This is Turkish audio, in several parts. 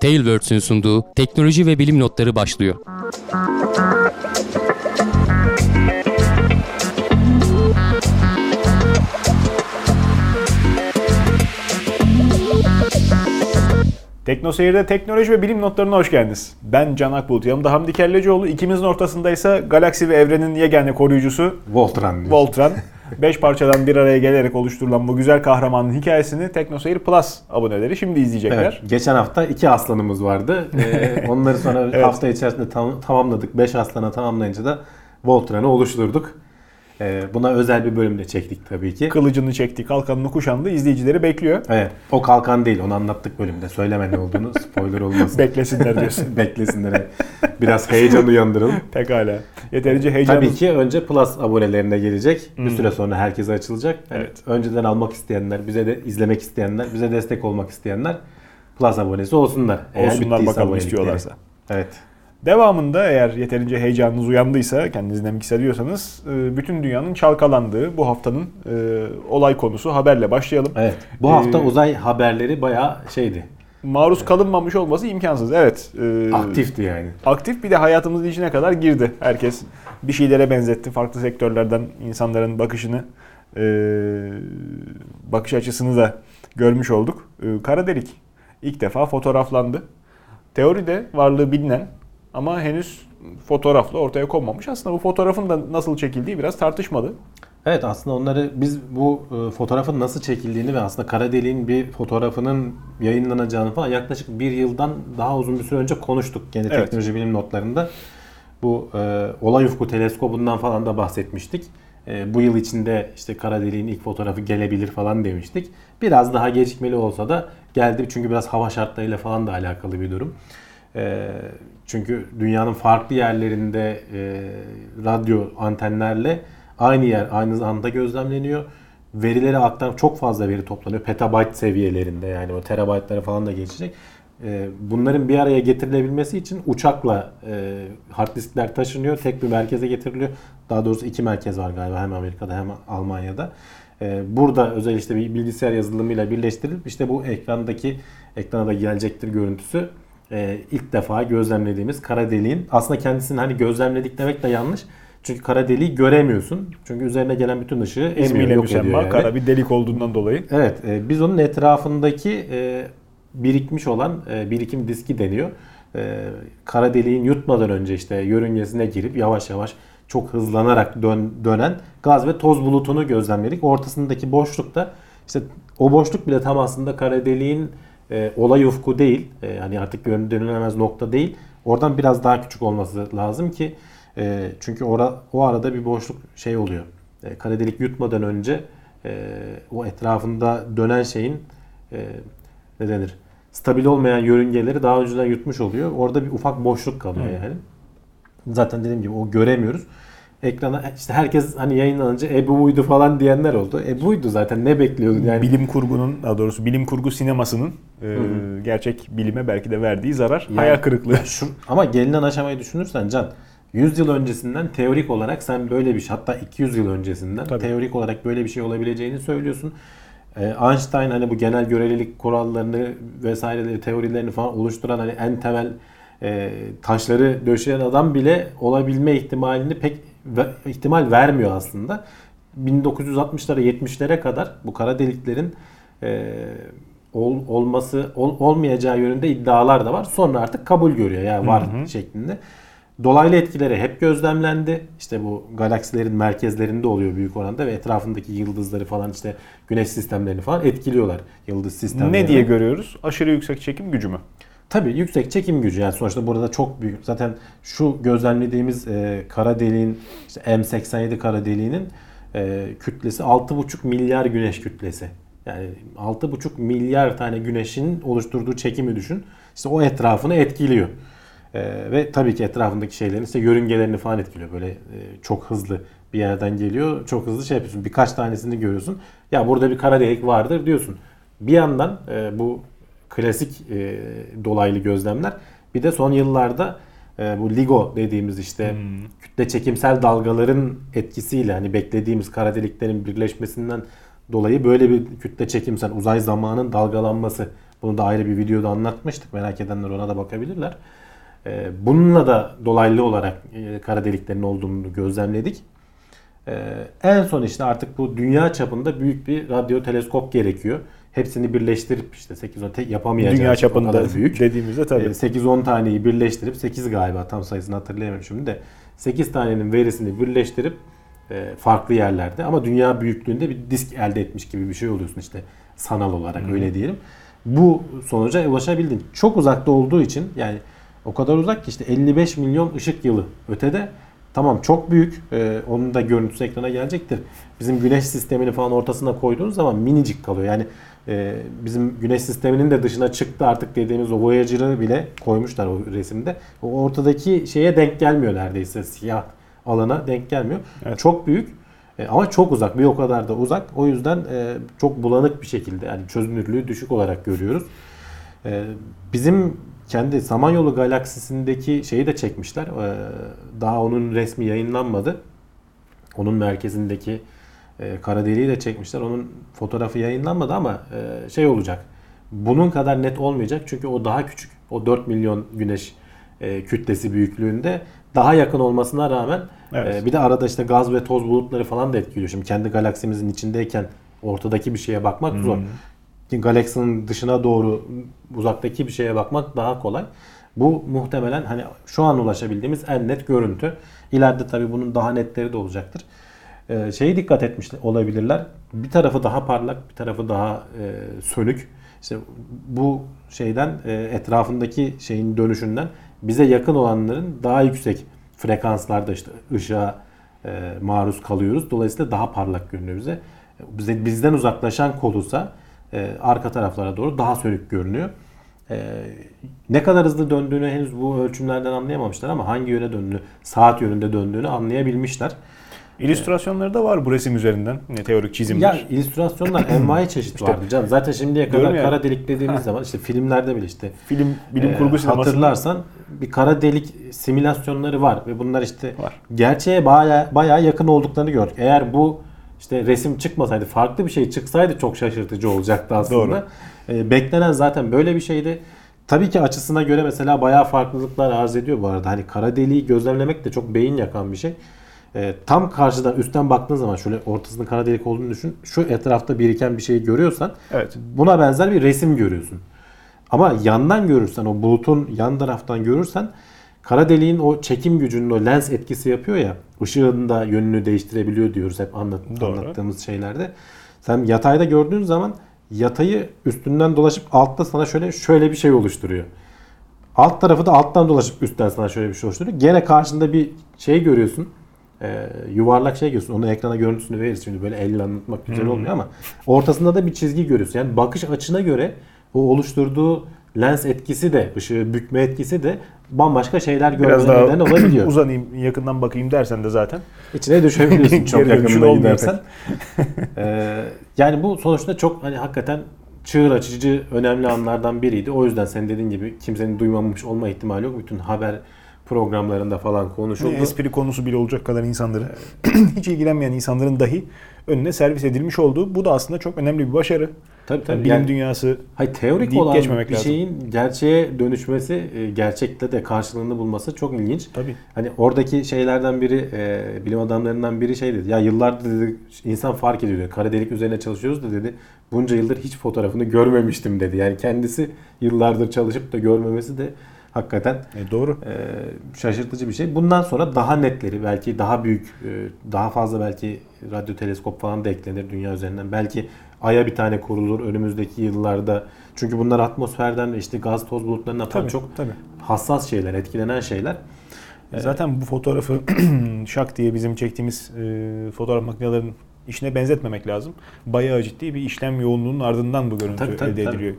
Tailwords'ün sunduğu teknoloji ve bilim notları başlıyor. Tekno Seyir'de teknoloji ve bilim notlarına hoş geldiniz. Ben Can Akbulut, yanımda Hamdi Kellecioğlu. İkimizin ortasındaysa galaksi ve evrenin yegane koruyucusu Voltran diyorsun. Voltran. 5 parçadan bir araya gelerek oluşturulan bu güzel kahramanın hikayesini Tekno Seyir Plus aboneleri şimdi izleyecekler. Evet, geçen hafta iki aslanımız vardı. Ee, onları sonra Evet. hafta içerisinde tam, tamamladık. 5 aslana tamamlayınca da Voltran'ı oluşturduk. Ee, buna özel bir bölüm de çektik tabii ki. Kılıcını çekti, kalkanını kuşandı, izleyicileri bekliyor. Evet, o kalkan değil. Onu anlattık bölümde. Söyleme ne olduğunu. Spoiler olmasın. Beklesinler diyorsun. Beklesinler. evet. Biraz heyecan uyandıralım. Pekala. Yeterince heyecanlı. Tabii ki önce Plus abonelerine gelecek. Bir süre sonra herkese açılacak. Yani Evet. Önceden almak isteyenler, bize de izlemek isteyenler, bize destek olmak isteyenler Plus abonesi olsunlar. Eğer Olsunlar bakalım abonelikleri. istiyorlarsa. Evet. Devamında eğer yeterince heyecanınız uyandıysa, kendinizi demek hissediyorsanız e, bütün dünyanın çalkalandığı bu haftanın e, olay konusu haberle başlayalım. Evet. Bu hafta Ee, uzay haberleri bayağı şeydi. Maruz kalınmamış olması imkansız. Evet. e, Aktifti yani. Aktif bir de hayatımızın içine kadar girdi. Herkes bir şeylere benzetti. Farklı sektörlerden insanların bakışını, e, bakış açısını da görmüş olduk. E, kara delik ilk defa fotoğraflandı. Teoride varlığı bilinen ama henüz fotoğrafla ortaya konmamış. Aslında bu fotoğrafın da nasıl çekildiği biraz tartışmalı. Evet aslında onları biz bu e, fotoğrafın nasıl çekildiğini ve aslında kara deliğin bir fotoğrafının yayınlanacağını falan yaklaşık bir yıldan daha uzun bir süre önce konuştuk. Gene Evet. teknoloji bilim notlarında. Bu e, olay ufku teleskobundan falan da bahsetmiştik. E, bu yıl içinde işte kara deliğin ilk fotoğrafı gelebilir falan demiştik. Biraz daha gecikmeli olsa da geldi çünkü biraz hava şartlarıyla falan da alakalı bir durum. E, çünkü dünyanın farklı yerlerinde e, radyo antenlerle aynı yer aynı anda gözlemleniyor. Verileri aktar çok fazla veri toplanıyor. Petabyte seviyelerinde yani o terabaytlara falan da geçecek. E, bunların bir araya getirilebilmesi için uçakla e, hard diskler taşınıyor. Tek bir merkeze getiriliyor. Daha doğrusu iki merkez var galiba hem Amerika'da hem Almanya'da. E, burada özel işte bir bilgisayar yazılımıyla birleştirilip işte bu ekrandaki ekrana da gelecektir görüntüsü e, ilk defa gözlemlediğimiz kara deliğin aslında kendisini hani gözlemledik demek de yanlış. Çünkü kara deliği göremiyorsun. Çünkü üzerine gelen bütün ışığı emiyor, yok ediyor yani. kara bir delik olduğundan dolayı. Evet, e, biz onun etrafındaki e, birikmiş olan e, birikim diski deniyor. E, kara deliğin yutmadan önce işte yörüngesine girip yavaş yavaş çok hızlanarak dön, dönen gaz ve toz bulutunu gözlemledik. Ortasındaki boşlukta işte o boşluk bile tam aslında kara deliğin e, olay ufku değil. E, hani artık dönülemez nokta değil. Oradan biraz daha küçük olması lazım ki e, çünkü ora, o arada bir boşluk şey oluyor. E, kara delik yutmadan önce e, o etrafında dönen şeyin e, ne denir? Stabil olmayan yörüngeleri daha önceden yutmuş oluyor. Orada bir ufak boşluk kalıyor yani. Zaten dediğim gibi o göremiyoruz. Ekrana işte herkes hani yayınlanınca e bu buydu falan diyenler oldu. E buydu zaten ne bekliyordun yani. bilim kurgunun daha doğrusu bilim kurgu sinemasının e, gerçek bilime belki de verdiği zarar Yani- hayal kırıklığı. Şu, ama gelinen aşamayı düşünürsen Can 100 yıl öncesinden teorik olarak sen böyle bir şey hatta 200 yıl öncesinden Tabii. teorik olarak böyle bir şey olabileceğini söylüyorsun. Ee, Einstein hani bu genel görelilik kurallarını vesaireleri teorilerini falan oluşturan hani en temel e, taşları döşeyen adam bile olabilme ihtimalini pek ihtimal vermiyor aslında. 1960'lara 70'lere kadar bu kara deliklerin e, ol- olması ol- olmayacağı yönünde iddialar da var. Sonra artık kabul görüyor yani var şeklinde. Dolaylı etkileri hep gözlemlendi. İşte bu galaksilerin merkezlerinde oluyor büyük oranda ve etrafındaki yıldızları falan işte güneş sistemlerini falan etkiliyorlar. Yıldız sistemleri. ne diye görüyoruz? Aşırı yüksek çekim gücü mü? Tabii yüksek çekim gücü yani sonuçta burada çok büyük. Zaten şu gözlemlediğimiz e, kara deliğin işte M87 kara deliğinin e, kütlesi 6,5 milyar güneş kütlesi. Yani 6,5 milyar tane güneşin oluşturduğu çekimi düşün. İşte o etrafını etkiliyor. E, ve tabii ki etrafındaki şeylerin işte yörüngelerini falan etkiliyor. Böyle e, çok hızlı bir yerden geliyor. Çok hızlı şey yapıyorsun. Birkaç tanesini görüyorsun. Ya burada bir kara delik vardır diyorsun. Bir yandan e, bu klasik e, dolaylı gözlemler. Bir de son yıllarda e, bu LIGO dediğimiz işte kütle çekimsel dalgaların etkisiyle hani beklediğimiz kara deliklerin birleşmesinden dolayı böyle bir kütle çekimsel uzay zamanın dalgalanması Bunu da ayrı bir videoda anlatmıştık. Merak edenler ona da bakabilirler. Ee, bununla da dolaylı olarak e, kara deliklerin olduğunu gözlemledik. Ee, en son işte artık bu dünya çapında büyük bir radyo teleskop gerekiyor. Hepsini birleştirip işte 8-10 tek yapamayacağız. Dünya çapında büyük. dediğimizde tabii. Ee, 8-10 taneyi birleştirip 8 galiba tam sayısını hatırlayamıyorum şimdi de 8 tanenin verisini birleştirip e, farklı yerlerde ama dünya büyüklüğünde bir disk elde etmiş gibi bir şey oluyorsun işte sanal olarak öyle diyelim. Bu sonuca ulaşabildin. Çok uzakta olduğu için yani o kadar uzak ki işte 55 milyon ışık yılı ötede tamam çok büyük. E, onun da görüntüsü ekrana gelecektir. Bizim güneş sistemini falan ortasına koyduğunuz zaman minicik kalıyor. Yani e, bizim güneş sisteminin de dışına çıktı artık dediğimiz o Voyager'ı bile koymuşlar o resimde. O ortadaki şeye denk gelmiyor neredeyse siyah alana denk gelmiyor. Evet. Çok büyük e, ama çok uzak. Bir o kadar da uzak. O yüzden e, çok bulanık bir şekilde yani çözünürlüğü düşük olarak görüyoruz. E, bizim kendi Samanyolu galaksisindeki şeyi de çekmişler. E, daha onun resmi yayınlanmadı. Onun merkezindeki e, kara deliği de çekmişler. Onun fotoğrafı yayınlanmadı ama e, şey olacak. Bunun kadar net olmayacak çünkü o daha küçük. O 4 milyon güneş e, kütlesi büyüklüğünde daha yakın olmasına rağmen Evet. e, bir de arada işte gaz ve toz bulutları falan da etkiliyor. Şimdi kendi galaksimizin içindeyken ortadaki bir şeye bakmak Hmm. zor. Galaksinin dışına doğru uzaktaki bir şeye bakmak daha kolay. Bu muhtemelen hani şu an ulaşabildiğimiz en net görüntü. İleride tabii bunun daha netleri de olacaktır. Ee, şeye dikkat etmiş olabilirler. Bir tarafı daha parlak, bir tarafı daha e, sönük. İşte bu şeyden e, etrafındaki şeyin dönüşünden bize yakın olanların daha yüksek frekanslarda işte ışığa e, maruz kalıyoruz. Dolayısıyla daha parlak görünüyor bize. Bize bizden uzaklaşan kolusa e, arka taraflara doğru daha sönük görünüyor. E, ne kadar hızlı döndüğünü henüz bu ölçümlerden anlayamamışlar ama hangi yöne döndüğünü, saat yönünde döndüğünü anlayabilmişler. İllüstrasyonları da var bu resim üzerinden. Ne teorik çizimler. Ya illüstrasyonlar envai çeşit vardı canım. Zaten şimdiye kadar ya. kara delik dediğimiz zaman işte filmlerde bile işte Film, bilim e, kurgu sinemasında hatırlarsan bir kara delik simülasyonları var ve bunlar işte Var. gerçeğe baya bayağı yakın olduklarını gördük. Eğer bu işte resim çıkmasaydı, farklı bir şey çıksaydı çok şaşırtıcı olacaktı aslında. E, beklenen zaten böyle bir şeydi. Tabii ki açısına göre mesela bayağı farklılıklar arz ediyor bu arada. Hani kara deliği gözlemlemek de çok beyin yakan bir şey. E, tam karşıdan üstten baktığın zaman şöyle ortasında kara delik olduğunu düşün. Şu etrafta biriken bir şeyi görüyorsan Evet. buna benzer bir resim görüyorsun. Ama yandan görürsen, o bulutun yan taraftan görürsen kara deliğin o çekim gücünün o lens etkisi yapıyor ya. ışığın da yönünü değiştirebiliyor diyoruz hep anlat, Doğru. anlattığımız şeylerde. Sen yatayda gördüğün zaman yatayı üstünden dolaşıp altta sana şöyle şöyle bir şey oluşturuyor. Alt tarafı da alttan dolaşıp üstten sana şöyle bir şey oluşturuyor. Gene karşında bir şey görüyorsun. Ee, yuvarlak şey görüyorsun. Onu ekrana görüntüsünü veririz. Şimdi böyle elle anlatmak güzel olmuyor ama ortasında da bir çizgi görüyorsun. Yani bakış açına göre o oluşturduğu lens etkisi de, ışığı bükme etkisi de bambaşka şeyler görmene neden olabiliyor. uzanayım, yakından bakayım dersen de zaten. İçine düşebiliyorsun çok olmuyor gidersen. Ee, yani bu sonuçta çok hani hakikaten çığır açıcı önemli anlardan biriydi. O yüzden sen dediğin gibi kimsenin duymamış olma ihtimali yok. Bütün haber programlarında falan konuşuldu. espri konusu bile olacak kadar insanları hiç ilgilenmeyen insanların dahi önüne servis edilmiş olduğu. Bu da aslında çok önemli bir başarı. Tabii tabii. Bilim Yani- dünyası Hayır teorik olan geçmemek bir lazım. şeyin gerçeğe dönüşmesi, e, gerçekte de karşılığını bulması çok ilginç. tabii. Hani oradaki şeylerden biri, e, bilim adamlarından biri şey dedi. Ya yıllardır dedi, insan fark ediyor. dedi, Kara delik üzerine çalışıyoruz da dedi. Bunca yıldır hiç fotoğrafını görmemiştim dedi. Yani kendisi yıllardır çalışıp da görmemesi de hakikaten E, doğru. e, şaşırtıcı bir şey. Bundan sonra daha netleri, belki daha büyük, e, daha fazla belki radyo teleskop falan da eklenir dünya üzerinden. Belki Ay'a bir tane kurulur önümüzdeki yıllarda. Çünkü bunlar atmosferden ve işte gaz toz bulutlarından falan Tabii, çok tabii. hassas şeyler, etkilenen şeyler. E, Zaten bu fotoğrafı şak diye bizim çektiğimiz e, fotoğraf makinelerinin işine benzetmemek lazım. Bayağı ciddi bir işlem yoğunluğunun ardından bu görüntü Tabii, tabii, elde tabii.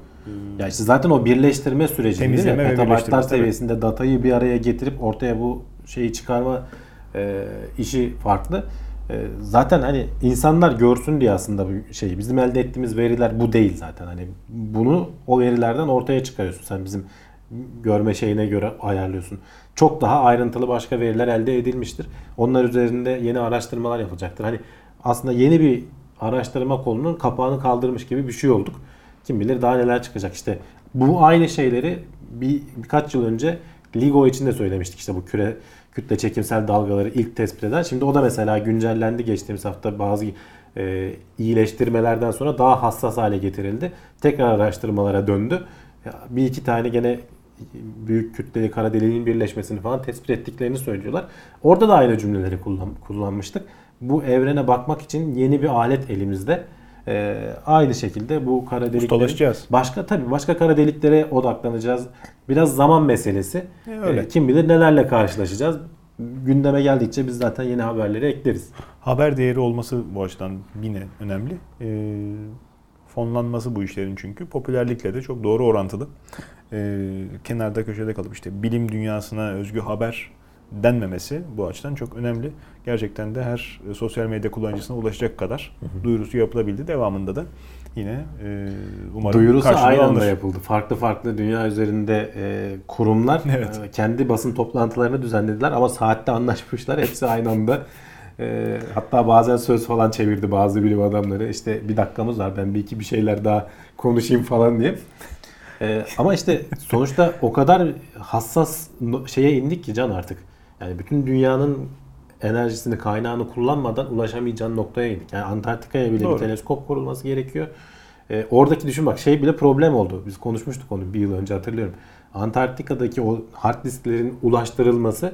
Ya işte zaten o birleştirme süreci değil mi? Temizleme ve Petabaytlar birleştirme, tabii. seviyesinde datayı bir araya getirip ortaya bu şeyi çıkarma e, işi farklı. E, zaten hani insanlar görsün diye aslında bu şeyi bizim elde ettiğimiz veriler bu değil zaten. Hani bunu o verilerden ortaya çıkarıyorsun. Sen bizim görme şeyine göre ayarlıyorsun. Çok daha ayrıntılı başka veriler elde edilmiştir. Onlar üzerinde yeni araştırmalar yapılacaktır. Hani aslında yeni bir araştırma kolunun kapağını kaldırmış gibi bir şey olduk. Kim bilir daha neler çıkacak. İşte bu aynı şeyleri bir birkaç yıl önce LIGO için de söylemiştik. İşte bu küre kütle çekimsel dalgaları ilk tespit eden. Şimdi o da mesela güncellendi geçtiğimiz hafta bazı e, iyileştirmelerden sonra daha hassas hale getirildi. Tekrar araştırmalara döndü. Bir iki tane gene büyük kütleli kara deliğin birleşmesini falan tespit ettiklerini söylüyorlar. Orada da aynı cümleleri kullan, kullanmıştık. Bu evrene bakmak için yeni bir alet elimizde. Ee, aynı şekilde bu kara Ustalaşacağız. başka tabii başka kara deliklere odaklanacağız. Biraz zaman meselesi. E, öyle. Ee, kim bilir nelerle karşılaşacağız. Gündeme geldikçe biz zaten yeni haberleri ekleriz. Haber değeri olması bu açıdan yine önemli. Ee, fonlanması bu işlerin çünkü popülerlikle de çok doğru orantılı. Ee, kenarda köşede kalıp işte bilim dünyasına özgü haber denmemesi bu açıdan çok önemli. Gerçekten de her e, sosyal medya kullanıcısına ulaşacak kadar duyurusu yapılabildi. Devamında da yine e, umarım Duyurusu aynı anda alınır. yapıldı. Farklı farklı dünya üzerinde e, kurumlar Evet. e, kendi basın toplantılarını düzenlediler ama saatte anlaşmışlar. Hepsi aynı anda. E, hatta bazen söz falan çevirdi bazı bilim adamları. İşte bir dakikamız var ben bir iki bir şeyler daha konuşayım falan diye. E, ama işte sonuçta o kadar hassas şeye indik ki can artık. Yani bütün dünyanın enerjisini, kaynağını kullanmadan ulaşamayacağın noktaya indik. Yani Antarktika'ya bile Doğru. bir teleskop kurulması gerekiyor. E, oradaki düşün bak şey bile problem oldu. Biz konuşmuştuk onu bir yıl önce hatırlıyorum. Antarktika'daki o hard disklerin ulaştırılması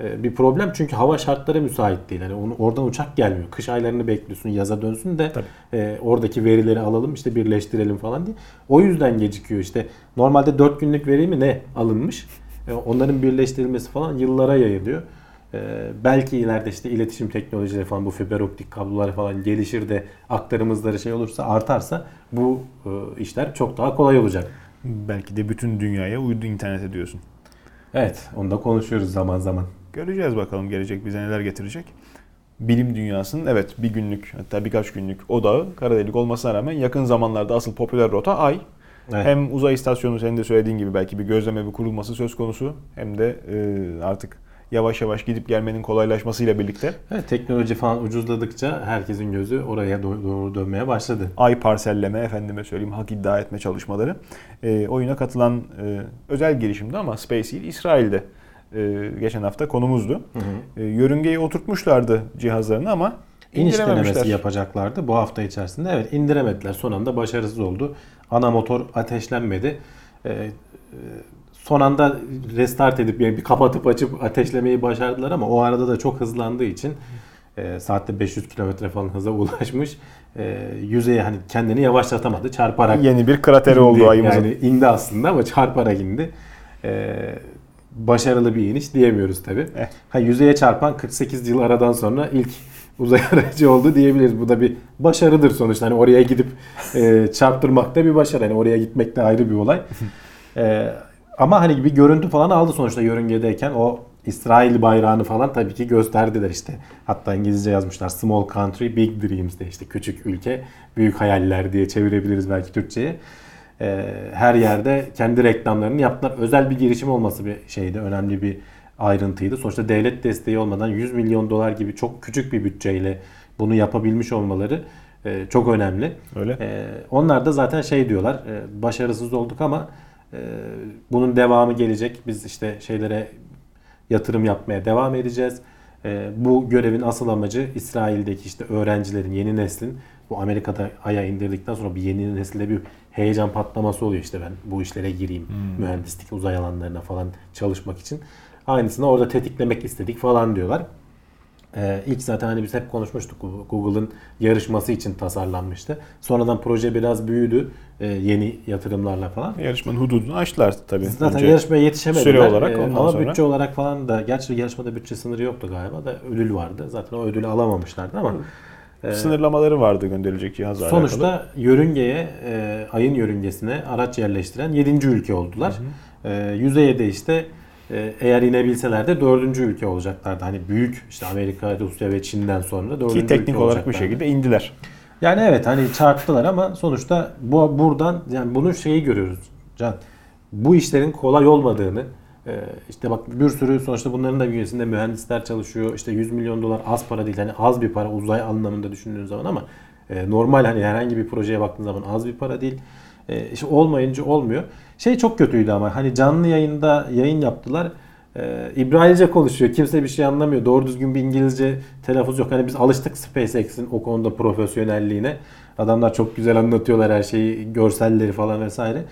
e, bir problem çünkü hava şartları müsait değil. Yani onu, oradan uçak gelmiyor. Kış aylarını bekliyorsun yaza dönsün de Tabii. e, oradaki verileri alalım işte birleştirelim falan diye. O yüzden gecikiyor işte. Normalde 4 günlük veri mi ne alınmış? E, onların birleştirilmesi falan yıllara yayılıyor. E, belki ileride işte iletişim teknolojileri falan bu fiber optik kablolar falan gelişir de aktarımızları şey olursa artarsa bu e, işler çok daha kolay olacak. Belki de bütün dünyaya uydu internet ediyorsun. Evet onu da konuşuyoruz zaman zaman. Göreceğiz bakalım gelecek bize neler getirecek. Bilim dünyasının evet bir günlük hatta birkaç günlük odağı kara delik olmasına rağmen yakın zamanlarda asıl popüler rota ay. Evet. Hem uzay istasyonu senin de söylediğin gibi belki bir gözleme bir kurulması söz konusu hem de e, artık yavaş yavaş gidip gelmenin kolaylaşmasıyla birlikte Evet, teknoloji falan ucuzladıkça herkesin gözü oraya doğru, doğru dönmeye başladı. ay parselleme efendime söyleyeyim hak iddia etme çalışmaları e, oyuna katılan e, özel girişimdi ama SpaceX İsrail'de e, geçen hafta konumuzdu. E, yörüngeye oturtmuşlardı cihazlarını ama İniş denemesi yapacaklardı bu hafta içerisinde. Evet indiremediler. Son anda başarısız oldu. Ana motor ateşlenmedi. Ee, e, son anda restart edip yani bir kapatıp açıp ateşlemeyi başardılar ama o arada da çok hızlandığı için e, saatte 500 kilometre falan hıza ulaşmış. E, yüzeye hani kendini yavaşlatamadı. Çarparak Yeni bir krateri oldu ayımızın. Yani indi aslında ama çarparak indi. E, başarılı bir iniş diyemiyoruz tabi. Eh. Ha, yüzeye çarpan 48 yıl aradan sonra ilk uzay aracı oldu diyebiliriz. Bu da bir başarıdır sonuçta. Hani oraya gidip e, çarptırmak da bir başarı. Hani oraya gitmek de ayrı bir olay. E, ama hani bir görüntü falan aldı sonuçta yörüngedeyken o İsrail bayrağını falan tabii ki gösterdiler işte. Hatta İngilizce yazmışlar Small Country Big Dreams de işte küçük ülke büyük hayaller diye çevirebiliriz belki Türkçe'ye. E, her yerde kendi reklamlarını yaptılar. Özel bir girişim olması bir şeydi. Önemli bir ayrıntıydı. Sonuçta devlet desteği olmadan 100 milyon dolar gibi çok küçük bir bütçeyle bunu yapabilmiş olmaları e, çok önemli. Öyle. E, onlar da zaten şey diyorlar. e, başarısız olduk ama e, bunun devamı gelecek. Biz işte şeylere yatırım yapmaya devam edeceğiz. E, bu görevin asıl amacı İsrail'deki işte öğrencilerin, yeni neslin bu Amerika'da aya indirdikten sonra bir yeni nesilde bir heyecan patlaması oluyor işte ben bu işlere gireyim. Mühendislik, uzay alanlarına falan çalışmak için. Aynısını orada tetiklemek istedik falan diyorlar. Ee, ilk zaten hani biz hep konuşmuştuk Google'ın yarışması için tasarlanmıştı. Sonradan proje biraz büyüdü e, yeni yatırımlarla falan. Yarışmanın hududunu aştılar tabii. Zaten Önce yarışmaya yetişemediler. süre olarak Ee, ondan ama sonra- bütçe olarak falan da gerçi yarışmada bütçe sınırı yoktu galiba da ödül vardı. Zaten o ödülü alamamışlardı ama e, sınırlamaları vardı gönderilecek cihazla sonuçta alakalı. yörüngeye e, ayın yörüngesine araç yerleştiren 7. ülke oldular. E, yüzeye de işte e, eğer inebilseler de 4. ülke olacaklardı. Hani büyük işte Amerika, Rusya ve Çin'den sonra 4. Ki teknik ülke olarak bir şekilde indiler. Yani evet hani çarptılar ama sonuçta bu buradan yani bunun şeyi görüyoruz Can. Bu işlerin kolay olmadığını e, işte bak bir sürü sonuçta bunların da bünyesinde mühendisler çalışıyor. İşte 100 milyon dolar az para değil. Hani az bir para uzay anlamında düşündüğün zaman ama e, normal hani herhangi bir projeye baktığın zaman az bir para değil. E, işte olmayınca olmuyor. Şey çok kötüydü ama hani canlı yayında yayın yaptılar. Ee, İbranice konuşuyor. Kimse bir şey anlamıyor. Doğru düzgün bir İngilizce telaffuz yok. Hani biz alıştık SpaceX'in o konuda profesyonelliğine. Adamlar çok güzel anlatıyorlar her şeyi, görselleri falan vesaire.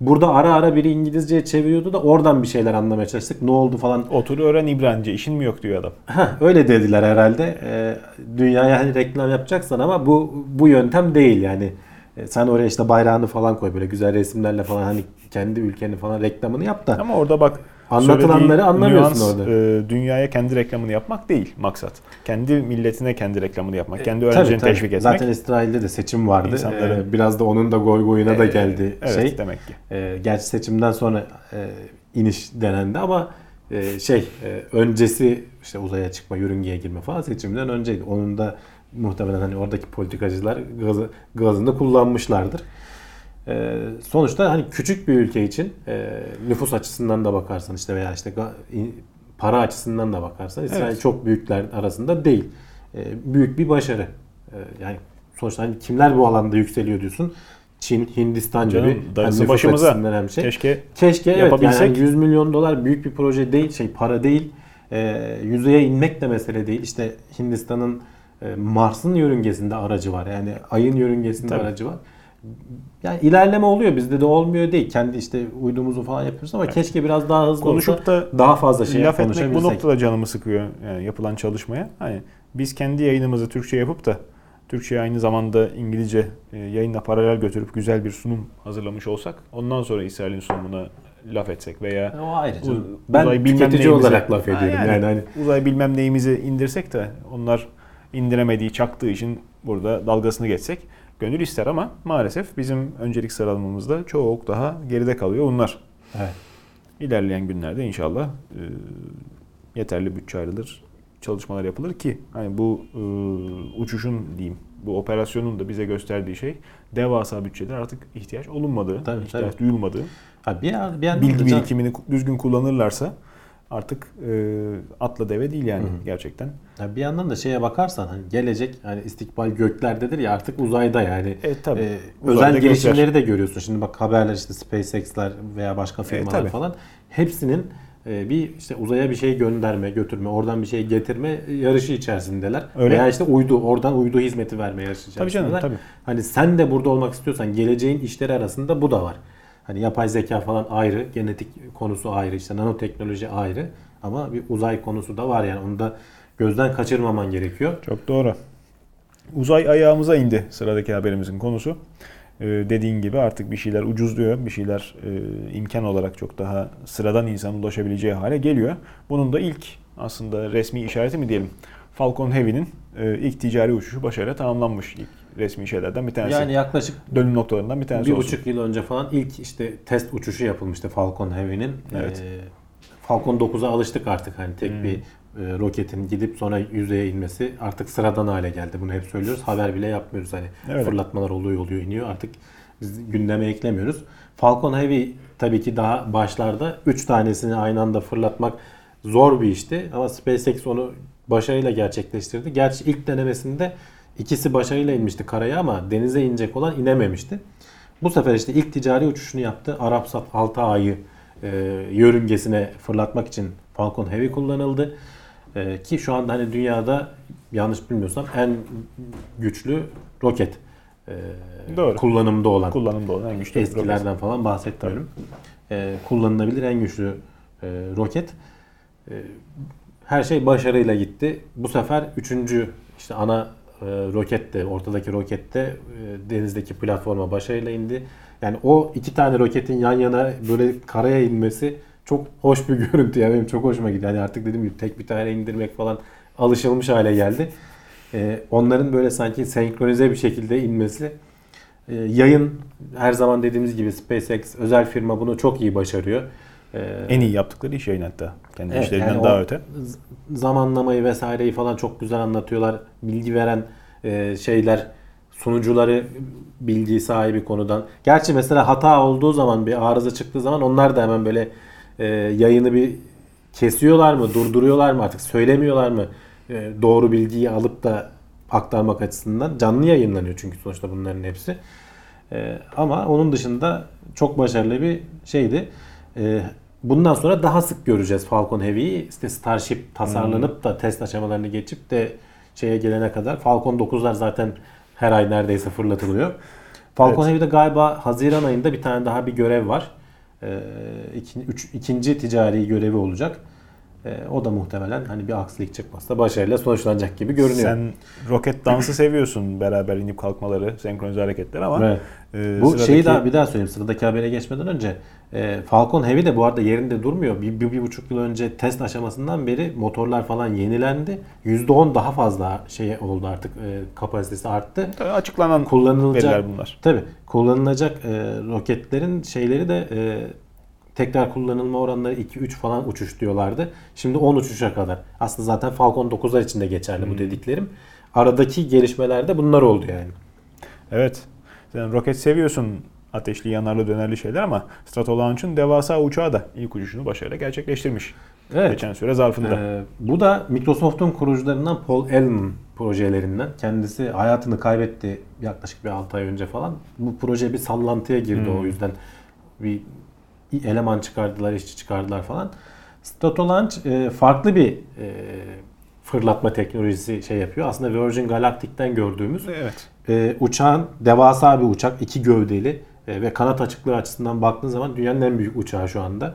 Burada ara ara biri İngilizceye çeviriyordu da oradan bir şeyler anlamaya çalıştık. Ne oldu falan. Otur öğren İbranice işin mi yok diyor adam. Heh, öyle dediler herhalde. Ee, dünyaya hani reklam yapacaksan ama bu bu yöntem değil yani. Ee, sen oraya işte bayrağını falan koy böyle güzel resimlerle falan hani kendi ülkeni falan reklamını yap da. Ama orada bak Anlatılanları anlamıyorsun nüans, orada. e, dünyaya kendi reklamını yapmak değil maksat. Kendi milletine kendi reklamını yapmak. Kendi E, Tabii, öğrencilerini tabii. teşvik etmek. Zaten İsrail'de de seçim vardı. İnsanların- Ee, biraz da onun da goy goyuna da E, geldi evet, şey. demek ki. Ee, gerçi seçimden sonra e, iniş denendi ama e, şey e, öncesi işte uzaya çıkma, yörüngeye girme falan seçimden önceydi. Onun da muhtemelen hani oradaki politikacılar gazı, gazını kullanmışlardır. Ee, sonuçta hani küçük bir ülke için e, nüfus açısından da bakarsan işte veya işte para açısından da bakarsan İsrail Evet. çok büyükler arasında değil. E, büyük bir başarı. E, yani sonuçta hani kimler bu alanda yükseliyor diyorsun? Çin, Hindistan Canım, gibi. Hani başımıza. hem şey. Keşke Keşke evet yani yapabilsek. hani 100 milyon dolar büyük bir proje değil, şey para değil. E, yüzeye inmek de mesele değil. İşte Hindistan'ın Mars'ın yörüngesinde aracı var. Yani ayın yörüngesinde Tabii. aracı var. Yani ilerleme oluyor bizde de olmuyor değil. Kendi işte uydumuzu falan yapıyoruz ama keşke biraz daha hızlı konuşup olsa da daha fazla şey laf etmek bu noktada canımı sıkıyor yani yapılan çalışmaya. Hani biz kendi yayınımızı Türkçe yapıp da Türkçe aynı zamanda İngilizce e, yayınla paralel götürüp güzel bir sunum hazırlamış olsak ondan sonra İsrail'in sunumuna laf etsek veya O ayrı u- canım. Ben uzay bilmem tüketici neyimize- olarak laf Ha, ediyorum. Yani, hani uzay bilmem neyimizi indirsek de onlar indiremediği, çaktığı için burada dalgasını geçsek gönül ister ama maalesef bizim öncelik sıralamamızda çok daha geride kalıyor bunlar. evet. İlerleyen günlerde inşallah e, yeterli bütçe ayrılır, çalışmalar yapılır ki hani bu e, uçuşun diyeyim, bu operasyonun da bize gösterdiği şey devasa bütçeler artık ihtiyaç olunmadığı, Tabii, ihtiyaç tabii. duyulmadığı, Ha, bir, bir bilgi birikimini düzgün kullanırlarsa artık e, atla deve değil yani Hı hı. gerçekten. Ya bir yandan da şeye bakarsan hani gelecek hani istikbal göklerdedir ya artık uzayda yani. Evet tabii. Ee, Uzayda özel gökler. girişimleri de görüyorsun. Şimdi bak haberler işte SpaceX'ler veya başka Evet, firmalar tabii. falan hepsinin e, bir işte uzaya bir şey gönderme, götürme, oradan bir şey getirme yarışı içerisindeler. Öyle. Veya işte uydu, oradan uydu hizmeti verme yarışı Tabii içerisindeler. canım tabii. Hani sen de burada olmak istiyorsan geleceğin işleri arasında bu da var. Hani yapay zeka falan ayrı, genetik konusu ayrı, işte nanoteknoloji ayrı ama bir uzay konusu da var yani onu da gözden kaçırmaman gerekiyor. Çok doğru. Uzay ayağımıza indi sıradaki haberimizin konusu. Ee, dediğin gibi artık bir şeyler ucuzluyor, bir şeyler e, imkan olarak çok daha sıradan insanın ulaşabileceği hale geliyor. Bunun da ilk aslında resmi işareti mi diyelim? Falcon Heavy'nin e, ilk ticari uçuşu başarıyla tamamlanmış ilk resmi şeylerden bir tanesi. Yani yaklaşık Dönüm noktalarından bir tanesi bir olsun. buçuk yıl önce falan ilk işte test uçuşu yapılmıştı Falcon Heavy'nin. Evet. Ee, Falcon 9'a alıştık artık hani tek Hmm. bir e, roketin gidip sonra yüzeye inmesi artık sıradan hale geldi. Bunu hep söylüyoruz. Haber bile yapmıyoruz hani Evet. fırlatmalar oluyor oluyor iniyor artık biz gündeme eklemiyoruz. Falcon Heavy tabii ki daha başlarda 3 tanesini aynı anda fırlatmak zor bir işti ama SpaceX onu başarıyla gerçekleştirdi. Gerçi ilk denemesinde ikisi başarıyla inmişti karaya ama denize inecek olan inememişti. Bu sefer işte ilk ticari uçuşunu yaptı. Arapsat 6 ayı e, yörüngesine fırlatmak için Falcon Heavy kullanıldı. E, ki şu anda hani dünyada yanlış bilmiyorsam en güçlü roket e, Doğru. kullanımda olan Kullanımda olan en güçlü roket. eskilerden falan bahsetmiyorum. E, kullanılabilir en güçlü e, roket. E, her şey başarıyla gitti. Bu sefer üçüncü işte ana e, roket de ortadaki roket de e, denizdeki platforma başarıyla indi. Yani o iki tane roketin yan yana böyle karaya inmesi çok hoş bir görüntü. Yani benim çok hoşuma gitti. Yani artık dediğim gibi tek bir tane indirmek falan alışılmış hale geldi. E, onların böyle sanki senkronize bir şekilde inmesi e, yayın her zaman dediğimiz gibi SpaceX özel firma bunu çok iyi başarıyor. E, En iyi yaptıkları iş yayın hatta. Kendi Evet, işlerinden yani daha öte. Zamanlamayı vesaireyi falan çok güzel anlatıyorlar. Bilgi veren e, şeyler sunucuları bilgi sahibi konudan. Gerçi mesela hata olduğu zaman bir arıza çıktığı zaman onlar da hemen böyle e, yayını bir kesiyorlar mı, durduruyorlar mı artık söylemiyorlar mı? E, doğru bilgiyi alıp da aktarmak açısından canlı yayınlanıyor çünkü sonuçta bunların hepsi. E, ama onun dışında çok başarılı bir şeydi. E, bundan sonra daha sık göreceğiz Falcon Heavy'yi. İşte Starship tasarlanıp da test aşamalarını geçip de şeye gelene kadar Falcon 9'lar zaten her ay neredeyse fırlatılıyor. Falcon Evet. Heavy'de galiba Haziran ayında bir tane daha bir görev var. Ee, iki, üç, ikinci ticari görevi olacak. Ee, o da muhtemelen hani bir aksilik çıkmazsa başarıyla sonuçlanacak gibi görünüyor. Sen roket dansı seviyorsun beraber inip kalkmaları, senkronize hareketler ama Evet. e, Bu sıradaki- şeyi daha bir daha söyleyeyim sıradaki habere geçmeden önce e, Falcon Heavy de bu arada yerinde durmuyor. Bir, bir, bir buçuk yıl önce test aşamasından beri motorlar falan yenilendi. %10 daha fazla şey oldu artık e, kapasitesi arttı. Tabii açıklanan Kullanılacak veriler bunlar. Tabii kullanılacak e, roketlerin şeyleri de e, tekrar kullanılma oranları 2-3 falan uçuş diyorlardı. Şimdi 10 uçuşa kadar. Aslında zaten Falcon 9'lar için de geçerli bu dediklerim. Aradaki gelişmelerde bunlar oldu yani. Evet. Sen roket seviyorsun ateşli, yanarlı, dönerli şeyler ama Stratolaunch'un devasa uçağı da ilk uçuşunu başarıyla gerçekleştirmiş. Evet. Geçen süre zarfında. Ee, bu da Microsoft'un kurucularından Paul Allen projelerinden. Kendisi hayatını kaybetti yaklaşık bir 6 ay önce falan. Bu proje bir sallantıya girdi o yüzden. Bir eleman çıkardılar, işçi çıkardılar falan. Stratolaunch e, farklı bir e, fırlatma teknolojisi şey yapıyor. Aslında Virgin Galactic'ten gördüğümüz Evet. e, uçağın devasa bir uçak, iki gövdeli e, ve kanat açıklığı açısından baktığın zaman dünyanın en büyük uçağı şu anda.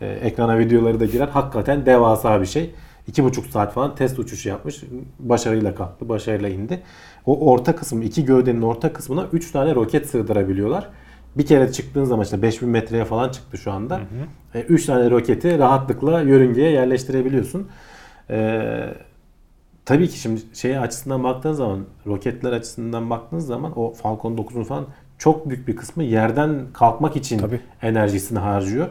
E, ekrana videoları da girer. Hakikaten devasa bir şey. İki buçuk saat falan test uçuşu yapmış. Başarıyla kalktı, başarıyla indi. O orta kısım, iki gövdenin orta kısmına 3 tane roket sığdırabiliyorlar. Bir kere çıktığın zaman işte 5000 metreye falan çıktı şu anda. 3 tane roketi rahatlıkla yörüngeye yerleştirebiliyorsun. Ee, tabii ki şimdi şey açısından baktığın zaman roketler açısından baktığınız zaman o Falcon 9'un falan çok büyük bir kısmı yerden kalkmak için Tabii. enerjisini harcıyor.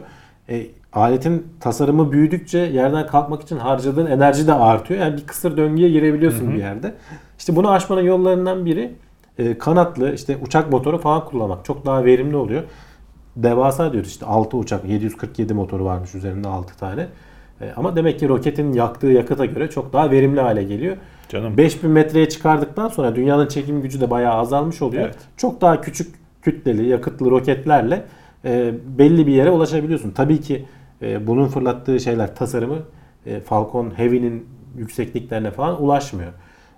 E, aletin tasarımı büyüdükçe yerden kalkmak için harcadığın enerji de artıyor. Yani bir kısır döngüye girebiliyorsun bir yerde. İşte bunu aşmanın yollarından biri e, kanatlı işte uçak motoru falan kullanmak. Çok daha verimli oluyor. Devasa diyoruz işte 6 uçak 747 motoru varmış üzerinde 6 tane. E, ama demek ki roketin yaktığı yakıta göre çok daha verimli hale geliyor. Canım. 5000 metreye çıkardıktan sonra dünyanın çekim gücü de bayağı azalmış oluyor. Evet. Çok daha küçük kütleli yakıtlı roketlerle e, belli bir yere ulaşabiliyorsun. Tabii ki e, bunun fırlattığı şeyler tasarımı e, Falcon Heavy'nin yüksekliklerine falan ulaşmıyor.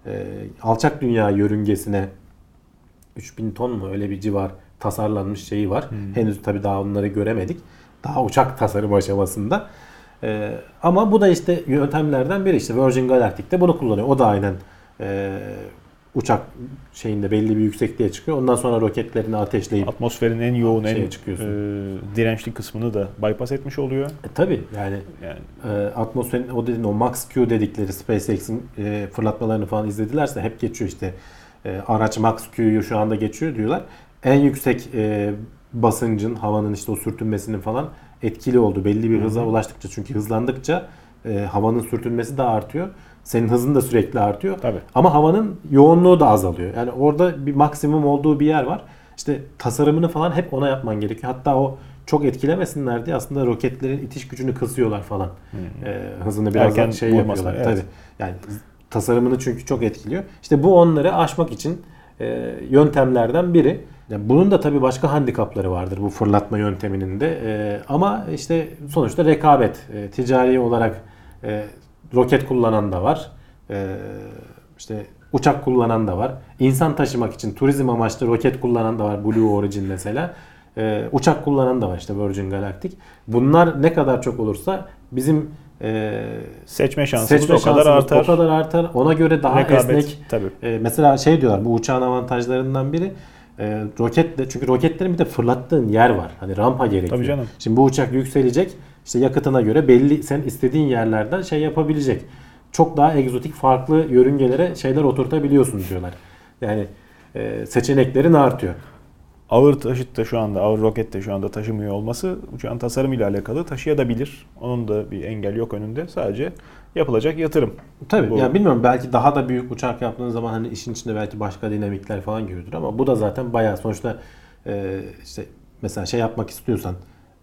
E, alçak dünya yörüngesine 3000 ton mu öyle bir civar tasarlanmış şeyi var. Henüz tabii daha onları göremedik. Daha uçak tasarım aşamasında. Ee, ama bu da işte yöntemlerden biri. İşte Virgin Galactic'te bunu kullanıyor. O da aynen e, uçak şeyinde belli bir yüksekliğe çıkıyor. Ondan sonra roketlerini ateşleyip Atmosferin en yoğun, en çıkıyorsun. e, dirençli kısmını da bypass etmiş oluyor. e, tabii yani Yani e, atmosferin o dediğin o Max Q dedikleri SpaceX'in e, fırlatmalarını falan izledilerse hep geçiyor işte e, araç Max Q'yu şu anda geçiyor diyorlar. En yüksek e, basıncın havanın işte o sürtünmesinin falan etkili oldu. Belli bir hıza ulaştıkça çünkü hızlandıkça e, havanın sürtünmesi de artıyor. Senin hızın da sürekli artıyor. Tabii. Ama havanın yoğunluğu da azalıyor. Yani orada bir maksimum olduğu bir yer var. İşte tasarımını falan hep ona yapman gerekiyor. Hatta o çok etkilemesinler diye aslında roketlerin itiş gücünü kısıyorlar falan. Ee, hızını biraz Erken şey yapıyorlar. evet. Tabii. Yani tasarımını çünkü çok etkiliyor. İşte bu onları aşmak için e, yöntemlerden biri. Yani bunun da tabii başka handikapları vardır bu fırlatma yönteminin de. E, ama işte sonuçta rekabet. E, ticari olarak e, roket kullanan da var. E, işte uçak kullanan da var. İnsan taşımak için turizm amaçlı roket kullanan da var. Blue Origin mesela. E, uçak kullanan da var işte Virgin Galactic. Bunlar ne kadar çok olursa bizim e, seçme şansımız seçme o kadar artar. o kadar artar. Ona göre daha Rekabet, esnek. tabii. E, mesela şey diyorlar bu uçağın avantajlarından biri e, roketle çünkü roketlerin bir de fırlattığın yer var. Hani rampa gerekiyor. Tabii canım. Şimdi bu uçak yükselecek. işte yakıtına göre belli sen istediğin yerlerden şey yapabilecek. Çok daha egzotik farklı yörüngelere şeyler oturtabiliyorsun diyorlar. Yani e, seçeneklerin artıyor. Ağır taşıt da şu anda, ağır roket de şu anda taşımıyor olması uçağın tasarımıyla alakalı taşıyabilir. Onun da bir engel yok önünde. Sadece yapılacak yatırım. Tabii. Bu- Yani bilmiyorum belki daha da büyük uçak yaptığınız zaman hani işin içinde belki başka dinamikler falan görüyordur ama bu da zaten bayağı sonuçta e, işte mesela şey yapmak istiyorsan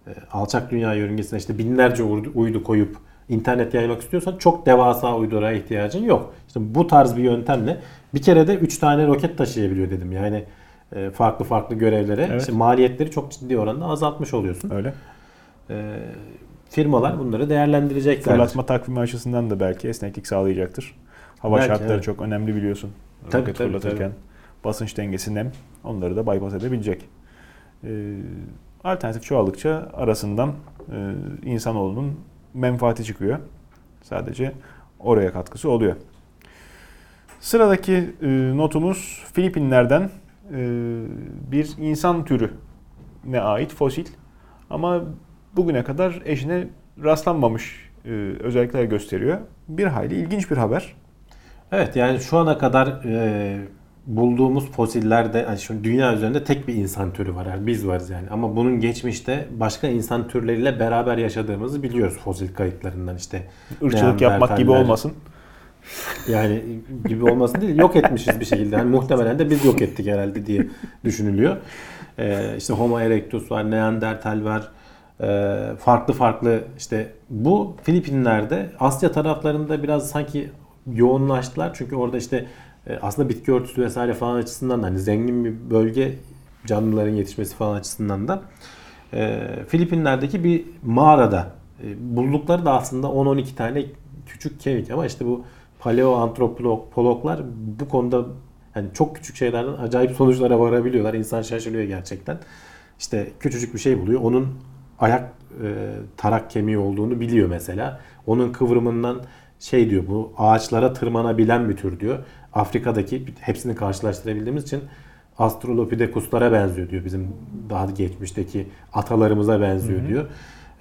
e, alçak dünya yörüngesine işte binlerce uydu, koyup internet yaymak istiyorsan çok devasa uydulara ihtiyacın yok. İşte bu tarz bir yöntemle bir kere de 3 tane roket taşıyabiliyor dedim. Yani farklı farklı görevlere Evet. işte maliyetleri çok ciddi oranda azaltmış oluyorsun. Öyle. E, firmalar bunları değerlendirecekler. Fırlatma takvimi açısından da belki esneklik sağlayacaktır. Hava Belki, şartları evet. çok önemli biliyorsun. Tabii, Roket tabii, fırlatırken basınç dengesi nem onları da bypass edebilecek. Ee, alternatif çoğaldıkça arasından e, insanoğlunun menfaati çıkıyor. Sadece oraya katkısı oluyor. Sıradaki e, notumuz Filipinler'den e, bir insan türü ne ait fosil ama bugüne kadar eşine rastlanmamış e, özellikler gösteriyor. Bir hayli ilginç bir haber. Evet yani şu ana kadar e, bulduğumuz fosillerde yani şu dünya üzerinde tek bir insan türü var. Yani biz varız yani. Ama bunun geçmişte başka insan türleriyle beraber yaşadığımızı biliyoruz fosil kayıtlarından işte. Irkçılık yapmak gibi olmasın. Yani gibi olmasın değil yok etmişiz bir şekilde. Yani muhtemelen de biz yok ettik herhalde diye düşünülüyor. Ee, işte Homo erectus var, Neandertal var. Ee, farklı farklı işte bu Filipinler'de Asya taraflarında biraz sanki yoğunlaştılar. Çünkü orada işte e, aslında bitki örtüsü vesaire falan açısından da hani zengin bir bölge canlıların yetişmesi falan açısından da e, Filipinler'deki bir mağarada e, buldukları da aslında 10-12 tane küçük kemik ama işte bu paleoantropologlar bu konuda hani çok küçük şeylerden acayip sonuçlara varabiliyorlar. İnsan şaşırıyor gerçekten. İşte küçücük bir şey buluyor. Onun ayak e, tarak kemiği olduğunu biliyor mesela. Onun kıvrımından şey diyor bu ağaçlara tırmanabilen bir tür diyor. Afrika'daki hepsini karşılaştırabildiğimiz için Australopithecus'lara benziyor diyor. Bizim daha geçmişteki atalarımıza benziyor diyor.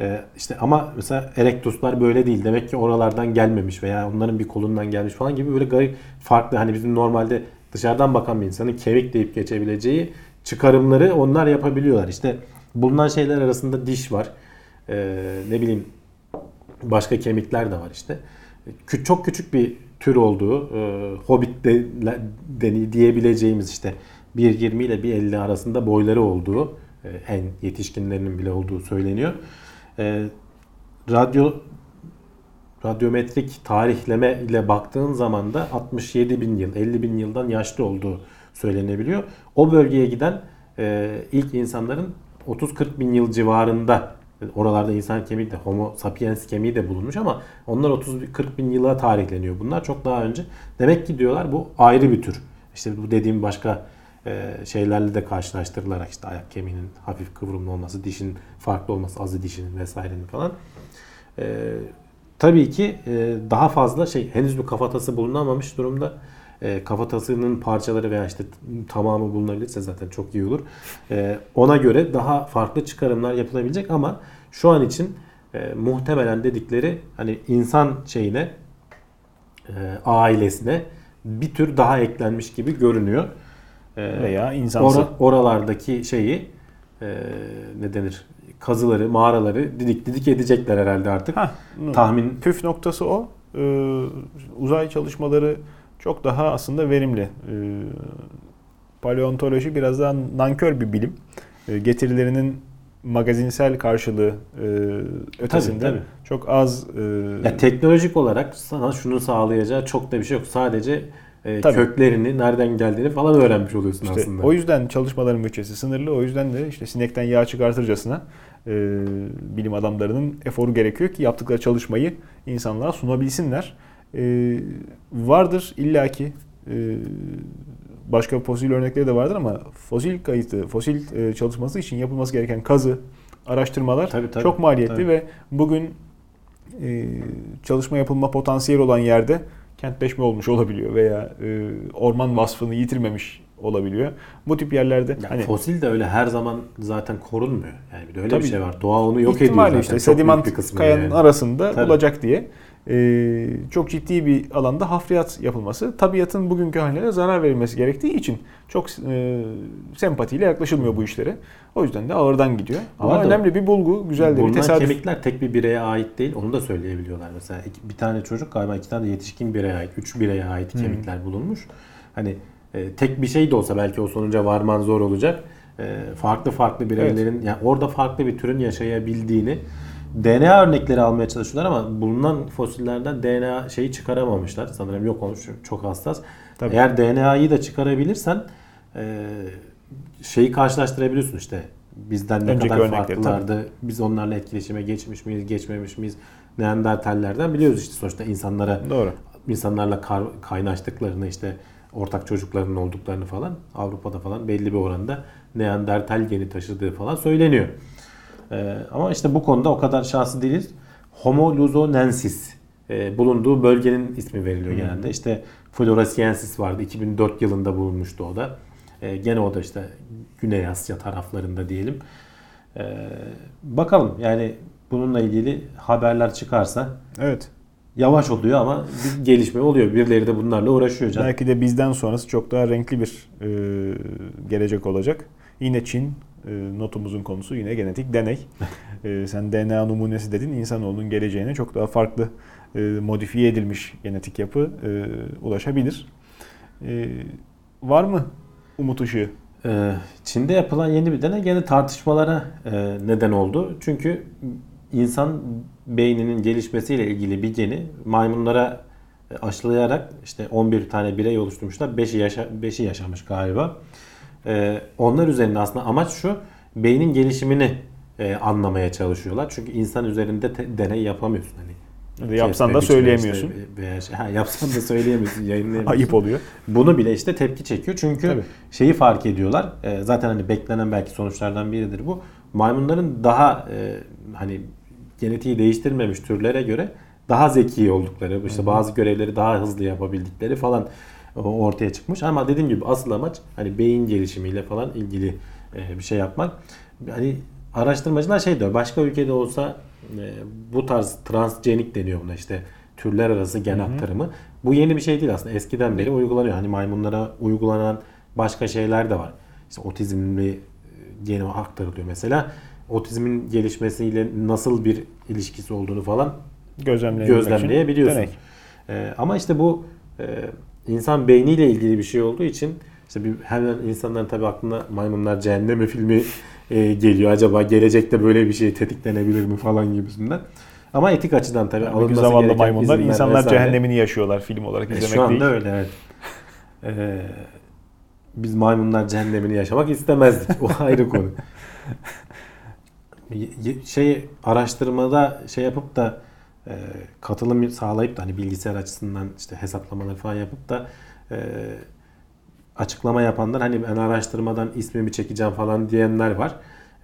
Ee, işte ama mesela Erectus'lar böyle değil. Demek ki oralardan gelmemiş veya onların bir kolundan gelmiş falan gibi böyle garip farklı hani bizim normalde dışarıdan bakan bir insanın kemik deyip geçebileceği çıkarımları onlar yapabiliyorlar. İşte bulunan şeyler arasında diş var. Ee, ne bileyim başka kemikler de var işte. Çok küçük bir tür olduğu, e, hobbit de, de- diyebileceğimiz işte 1.20 ile 1.50 arasında boyları olduğu, e, en yetişkinlerinin bile olduğu söyleniyor. E, radyo radyometrik tarihleme ile baktığın zaman da 67 bin yıl, 50 bin yıldan yaşlı olduğu söylenebiliyor. O bölgeye giden e, ilk insanların 30-40 bin yıl civarında oralarda insan kemiği de homo sapiens kemiği de bulunmuş ama onlar 30-40 bin yıla tarihleniyor. Bunlar çok daha önce. Demek ki diyorlar bu ayrı bir tür. İşte bu dediğim başka şeylerle de karşılaştırılarak işte ayak kemiğinin hafif kıvrımlı olması, dişin farklı olması, azı dişinin vesairenin falan. E, tabii ki e, daha fazla şey henüz bir kafatası bulunamamış durumda. E, kafatasının parçaları veya işte tamamı bulunabilirse zaten çok iyi olur. E, ona göre daha farklı çıkarımlar yapılabilecek ama şu an için e, muhtemelen dedikleri hani insan şeyine e, ailesine bir tür daha eklenmiş gibi görünüyor. E, Veya insansı. Ora- oralardaki şeyi e, ne denir? Kazıları, mağaraları didik didik edecekler herhalde artık. Hah, Tahmin Püf noktası o. Ee, uzay çalışmaları çok daha aslında verimli. Ee, paleontoloji biraz daha nankör bir bilim. Ee, getirilerinin magazinsel karşılığı e, ötesinde tabii. çok az e, Ya teknolojik olarak sana şunu sağlayacağı çok da bir şey yok. Sadece e, Tabii. köklerini, nereden geldiğini falan öğrenmiş oluyorsun işte aslında. o yüzden çalışmaların bütçesi sınırlı. O yüzden de işte sinekten yağ çıkartırcasına e, bilim adamlarının eforu gerekiyor ki yaptıkları çalışmayı insanlığa sunabilsinler. E, vardır illaki e, başka fosil örnekleri de vardır ama fosil kayıtı, fosil e, çalışması için yapılması gereken kazı, araştırmalar Tabii, tabii, çok maliyetli tabii. ve bugün e, çalışma yapılma potansiyeli olan yerde kentleşme olmuş olabiliyor veya e, orman vasfını yitirmemiş olabiliyor. Bu tip yerlerde Ya hani fosil de öyle her zaman zaten korunmuyor. Yani bir de öyle Tabii. bir şey var. Doğa onu yok ediyor zaten. işte Çok sediment kayanın yani. arasında Tabii. olacak diye çok ciddi bir alanda hafriyat yapılması tabiatın bugünkü haline zarar verilmesi gerektiği için çok e, sempatiyle yaklaşılmıyor bu işlere. O yüzden de ağırdan gidiyor. Ama arada önemli bir bulgu, güzel de bir tesadüf. kemikler tek bir bireye ait değil. Onu da söyleyebiliyorlar. Mesela bir tane çocuk galiba iki tane de yetişkin bireye ait. Üç bireye ait kemikler bulunmuş. Hani e, tek bir şey de olsa belki o sonuca varman zor olacak. E, farklı farklı bireylerin yani orada farklı bir türün yaşayabildiğini DNA örnekleri almaya çalışıyorlar ama bulunan fosillerden DNA şeyi çıkaramamışlar. Sanırım yok olmuş. Çok hassas. Tabii. Eğer DNA'yı da çıkarabilirsen e, şeyi karşılaştırabiliyorsun işte. Bizden ne Önceki kadar örnekleri, farklılardı. Biz onlarla etkileşime geçmiş miyiz, geçmemiş miyiz? Neandertallerden biliyoruz işte sonuçta insanlara Doğru. insanlarla kar, kaynaştıklarını işte ortak çocuklarının olduklarını falan Avrupa'da falan belli bir oranda Neandertal geni taşıdığı falan söyleniyor. Ee, ama işte bu konuda o kadar şanslı değiliz. Homo luzonensis e, bulunduğu bölgenin ismi veriliyor genelde. İşte Floresiensis vardı. 2004 yılında bulunmuştu o da. E, gene o da işte Güney Asya taraflarında diyelim. E, bakalım yani bununla ilgili haberler çıkarsa Evet. yavaş oluyor ama bir gelişme oluyor. Birileri de bunlarla uğraşıyor canım. Belki de bizden sonrası çok daha renkli bir e, gelecek olacak. Yine Çin e, notumuzun konusu yine genetik deney. E, sen DNA numunesi dedin. İnsanoğlunun geleceğine çok daha farklı e, modifiye edilmiş genetik yapı e, ulaşabilir. E, var mı umut ışığı? Ee, Çin'de yapılan yeni bir deney gene tartışmalara neden oldu. Çünkü insan beyninin gelişmesiyle ilgili bir geni maymunlara aşılayarak işte 11 tane birey oluşturmuşlar. 5'i yaşa 5'i yaşamış galiba. Ee, onlar üzerinde aslında amaç şu beynin gelişimini e, anlamaya çalışıyorlar. Çünkü insan üzerinde te- deney yapamıyorsun hani. Yapsan da söyleyemiyorsun. işte veya şey- ha, yapsan da söyleyemiyorsun, yayınlayamıyorsun. Ayıp oluyor. Bunu bile işte tepki çekiyor. Çünkü Tabii. şeyi fark ediyorlar. e, zaten hani beklenen belki sonuçlardan biridir bu. Maymunların daha e, hani genetiği değiştirmemiş türlere göre daha zeki oldukları, işte bazı görevleri daha hızlı yapabildikleri falan ortaya çıkmış. Ama dediğim gibi asıl amaç hani beyin gelişimiyle falan ilgili e, bir şey yapmak. Hani araştırmacılar şey diyor. Başka ülkede olsa e, bu tarz transgenik deniyor buna işte türler arası gen aktarımı. Bu yeni bir şey değil aslında. Eskiden beri uygulanıyor. Hani maymunlara uygulanan başka şeyler de var. İşte otizmli e, geni aktarılıyor mesela. Otizmin gelişmesiyle nasıl bir ilişkisi olduğunu falan Gözlemleyebiliyorsun. Ee, ama işte bu e, insan beyniyle ilgili bir şey olduğu için işte bir, hemen insanların tabii aklına maymunlar cehennemi filmi e, geliyor. Acaba gelecekte böyle bir şey tetiklenebilir mi falan gibisinden. Ama etik açıdan tabii Yani alınması gereken maymunlar insanlar vesaire. cehennemini yaşıyorlar film olarak E, izlemek Şu anda değil. öyle evet. Ee, biz maymunlar cehennemini yaşamak istemezdik. O ayrı konu. Şey araştırmada şey yapıp da e, katılım sağlayıp da hani bilgisayar açısından işte hesaplamaları falan yapıp da e, açıklama yapanlar hani ben araştırmadan ismimi çekeceğim falan diyenler var.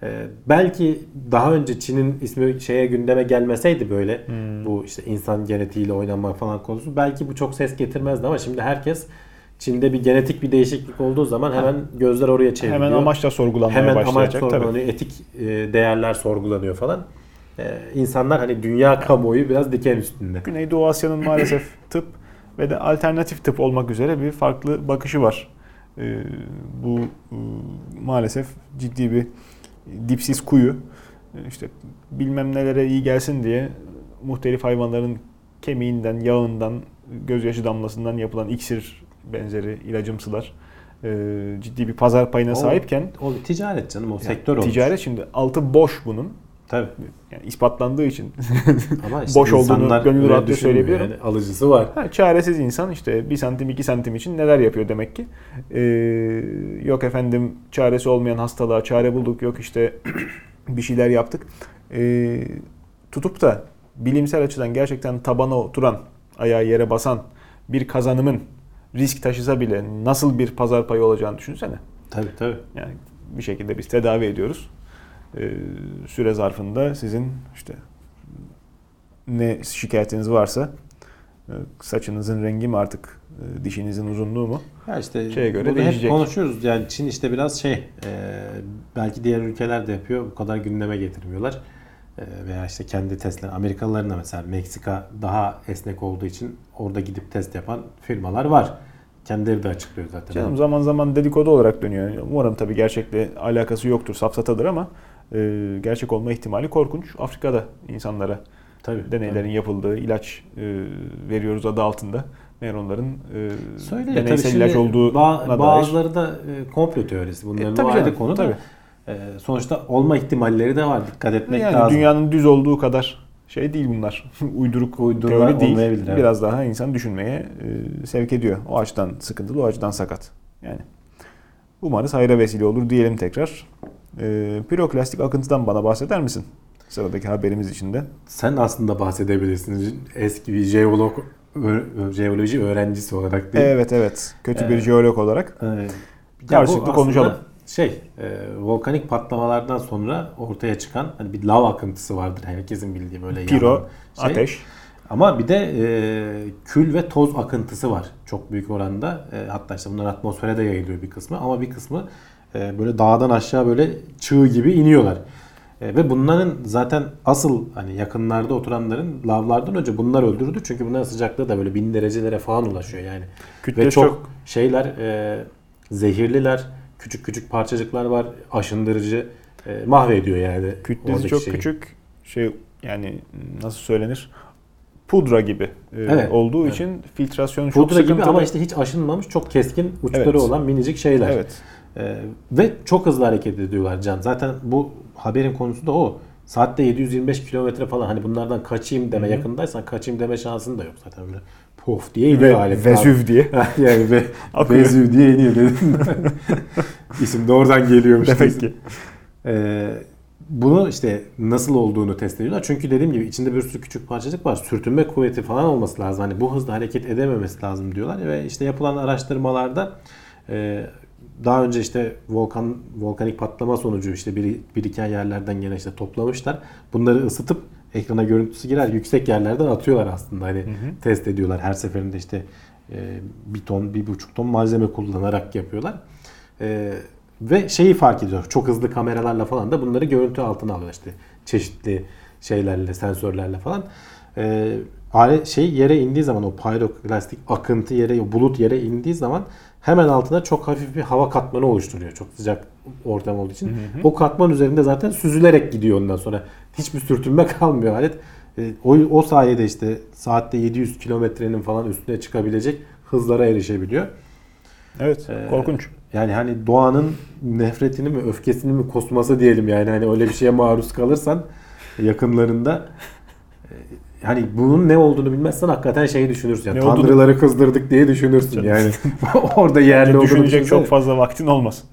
E, belki daha önce Çin'in ismi şeye gündeme gelmeseydi böyle Hmm. bu işte insan genetiğiyle oynanmak falan konusu belki bu çok ses getirmezdi ama şimdi herkes Çin'de bir genetik bir değişiklik olduğu zaman hemen gözler oraya çevriliyor. Hemen amaçla sorgulanmaya Hemen amaç başlayacak. tabii. sorgulanıyor, etik e, değerler sorgulanıyor falan. E, insanlar hani dünya kamuoyu biraz diken üstünde. Güneydoğu Asya'nın maalesef tıp ve de alternatif tıp olmak üzere bir farklı bakışı var. Ee, bu e, maalesef ciddi bir dipsiz kuyu. Ee, İşte bilmem nelere iyi gelsin diye muhtelif hayvanların kemiğinden, yağından, gözyaşı damlasından yapılan iksir benzeri ilacımsılar e, ciddi bir pazar payına O- sahipken O bir ticaret canım o yani sektör olmuş. ticaret şimdi altı boş bunun. Tabii. Yani ispatlandığı için Ama işte Boş olduğunu gönül düşünmüyor. söyleyebilirim. Yani alıcısı var. Ha, çaresiz insan işte bir santim iki santim için neler yapıyor demek ki. Ee, yok efendim çaresi olmayan hastalığa çare bulduk yok işte bir şeyler yaptık. Ee, tutup da bilimsel açıdan gerçekten tabana oturan, ayağı yere basan bir kazanımın risk taşısa bile nasıl bir pazar payı olacağını düşünsene. Tabii tabii. Yani bir şekilde biz tedavi ediyoruz. Ee, süre zarfında sizin işte ne şikayetiniz varsa e, saçınızın rengi mi artık e, dişinizin uzunluğu mu? Ya işte Şeye göre bunu hep değişecek. konuşuyoruz. Yani Çin işte biraz şey e, belki diğer ülkeler de yapıyor. Bu kadar gündeme getirmiyorlar. E, veya işte kendi testler. Amerikalıların da mesela Meksika daha esnek olduğu için orada gidip test yapan firmalar var. Kendileri de açıklıyor zaten. Canım zaman zaman dedikodu olarak dönüyor. Umarım tabii gerçekle alakası yoktur, safsatadır ama e, gerçek olma ihtimali korkunç. Afrika'da insanlara Tabii. deneylerin yapıldığı ilaç e, veriyoruz adı altında. Meğer onların e, Söylüyor. deneysel Tabii ilaç olduğuna ba- bazıları da e, komplo teorisi. Bunların E, o tabii ayrı canım, konu tabii. da. E, sonuçta olma ihtimalleri de var. Dikkat etmek Yani lazım. dünyanın düz olduğu kadar şey değil bunlar. Uyduruk Uydurma teori değil. olmayabilir, evet. Biraz daha insan düşünmeye e, sevk ediyor. O açıdan sıkıntılı, o açıdan sakat. Yani Umarız hayra vesile olur diyelim tekrar. Ee, piroklastik akıntıdan bana bahseder misin? Sıradaki haberimiz içinde. Sen aslında bahsedebilirsin. Eski bir jeolog, jeoloji öğrencisi olarak değil. Evet evet. Kötü bir Evet. jeolog olarak. Ee, ya Karşılıklı konuşalım. Şey, e, volkanik patlamalardan sonra ortaya çıkan hani bir lav akıntısı vardır herkesin bildiği böyle Piro, şey. ateş. Ama bir de e, kül ve toz akıntısı var çok büyük oranda. E, hatta işte bunlar atmosfere de yayılıyor bir kısmı ama bir kısmı e, böyle dağdan aşağı böyle çığ gibi iniyorlar. E, ve bunların zaten asıl hani yakınlarda oturanların lavlardan önce bunlar öldürdü. Çünkü bunların sıcaklığı da böyle bin derecelere falan ulaşıyor yani. Kütle ve çok, çok- şeyler e, zehirliler, küçük küçük parçacıklar var, aşındırıcı e, mahvediyor yani. Kütlesi çok şeyi. küçük. Şey yani nasıl söylenir? Pudra gibi e, Evet, olduğu evet. için filtrasyonu çok Pudra gibi ama işte hiç aşınmamış çok keskin uçları Evet. olan minicik şeyler. Evet. Ee, ve çok hızlı hareket ediyorlar Can. Zaten bu haberin konusu da o. Saatte 725 kilometre falan hani bunlardan kaçayım deme yakındaysan kaçayım deme şansın da yok zaten böyle pof diye iniyor Ve, alet. Vezüv diye. yani ve. Vezüv diye iniyor dedim. İsim de oradan geliyormuş. Demek ki. Ee, bunu işte nasıl olduğunu test ediyorlar. Çünkü dediğim gibi içinde bir sürü küçük parçacık var. Sürtünme kuvveti falan olması lazım. Hani bu hızla hareket edememesi lazım diyorlar. Ve işte yapılan araştırmalarda e, daha önce işte volkan volkanik patlama sonucu işte bir, biriken yerlerden gene işte toplamışlar. Bunları ısıtıp ekrana görüntüsü girer yüksek yerlerden atıyorlar aslında. Hani test ediyorlar. Her seferinde işte e, bir ton, bir buçuk ton malzeme kullanarak yapıyorlar. E, ve şeyi fark ediyor. Çok hızlı kameralarla falan da bunları görüntü altına alıyor işte. Çeşitli şeylerle, sensörlerle falan. E, şey yere indiği zaman o pyroklastik akıntı yere, bulut yere indiği zaman hemen altına çok hafif bir hava katmanı oluşturuyor. Çok sıcak ortam olduğu için. O katman üzerinde zaten süzülerek gidiyor ondan sonra. Hiçbir sürtünme kalmıyor alet. E, o, o sayede işte saatte 700 kilometrenin falan üstüne çıkabilecek hızlara erişebiliyor. Evet. Ee, korkunç. Yani hani doğanın nefretini mi öfkesini mi kusması diyelim yani hani öyle bir şeye maruz kalırsan yakınlarında e, hani bunun ne olduğunu bilmezsen hakikaten şeyi düşünürsün. Yani Ne olduğunu- tanrıları kızdırdık diye düşünürsün yani. Orada yerli olduğunu Düşünecek çok fazla vaktin olmaz.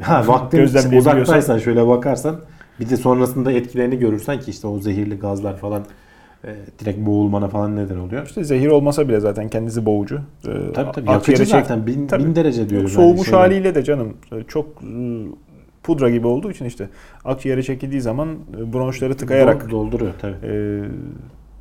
Ha vaktin uzaktaysan şöyle bakarsan bir de sonrasında etkilerini görürsen ki işte o zehirli gazlar falan e, direkt boğulmana falan neden oluyor. İşte zehir olmasa bile zaten kendisi boğucu. Ee, Tabii tabii yakıcı zaten bin, Tabii. bin derece diyoruz. Soğumuş yani haliyle de canım e, çok e, pudra gibi olduğu için işte akciğere çekildiği zaman e, bronşları tıkayarak Do- dolduruyor tabii. e,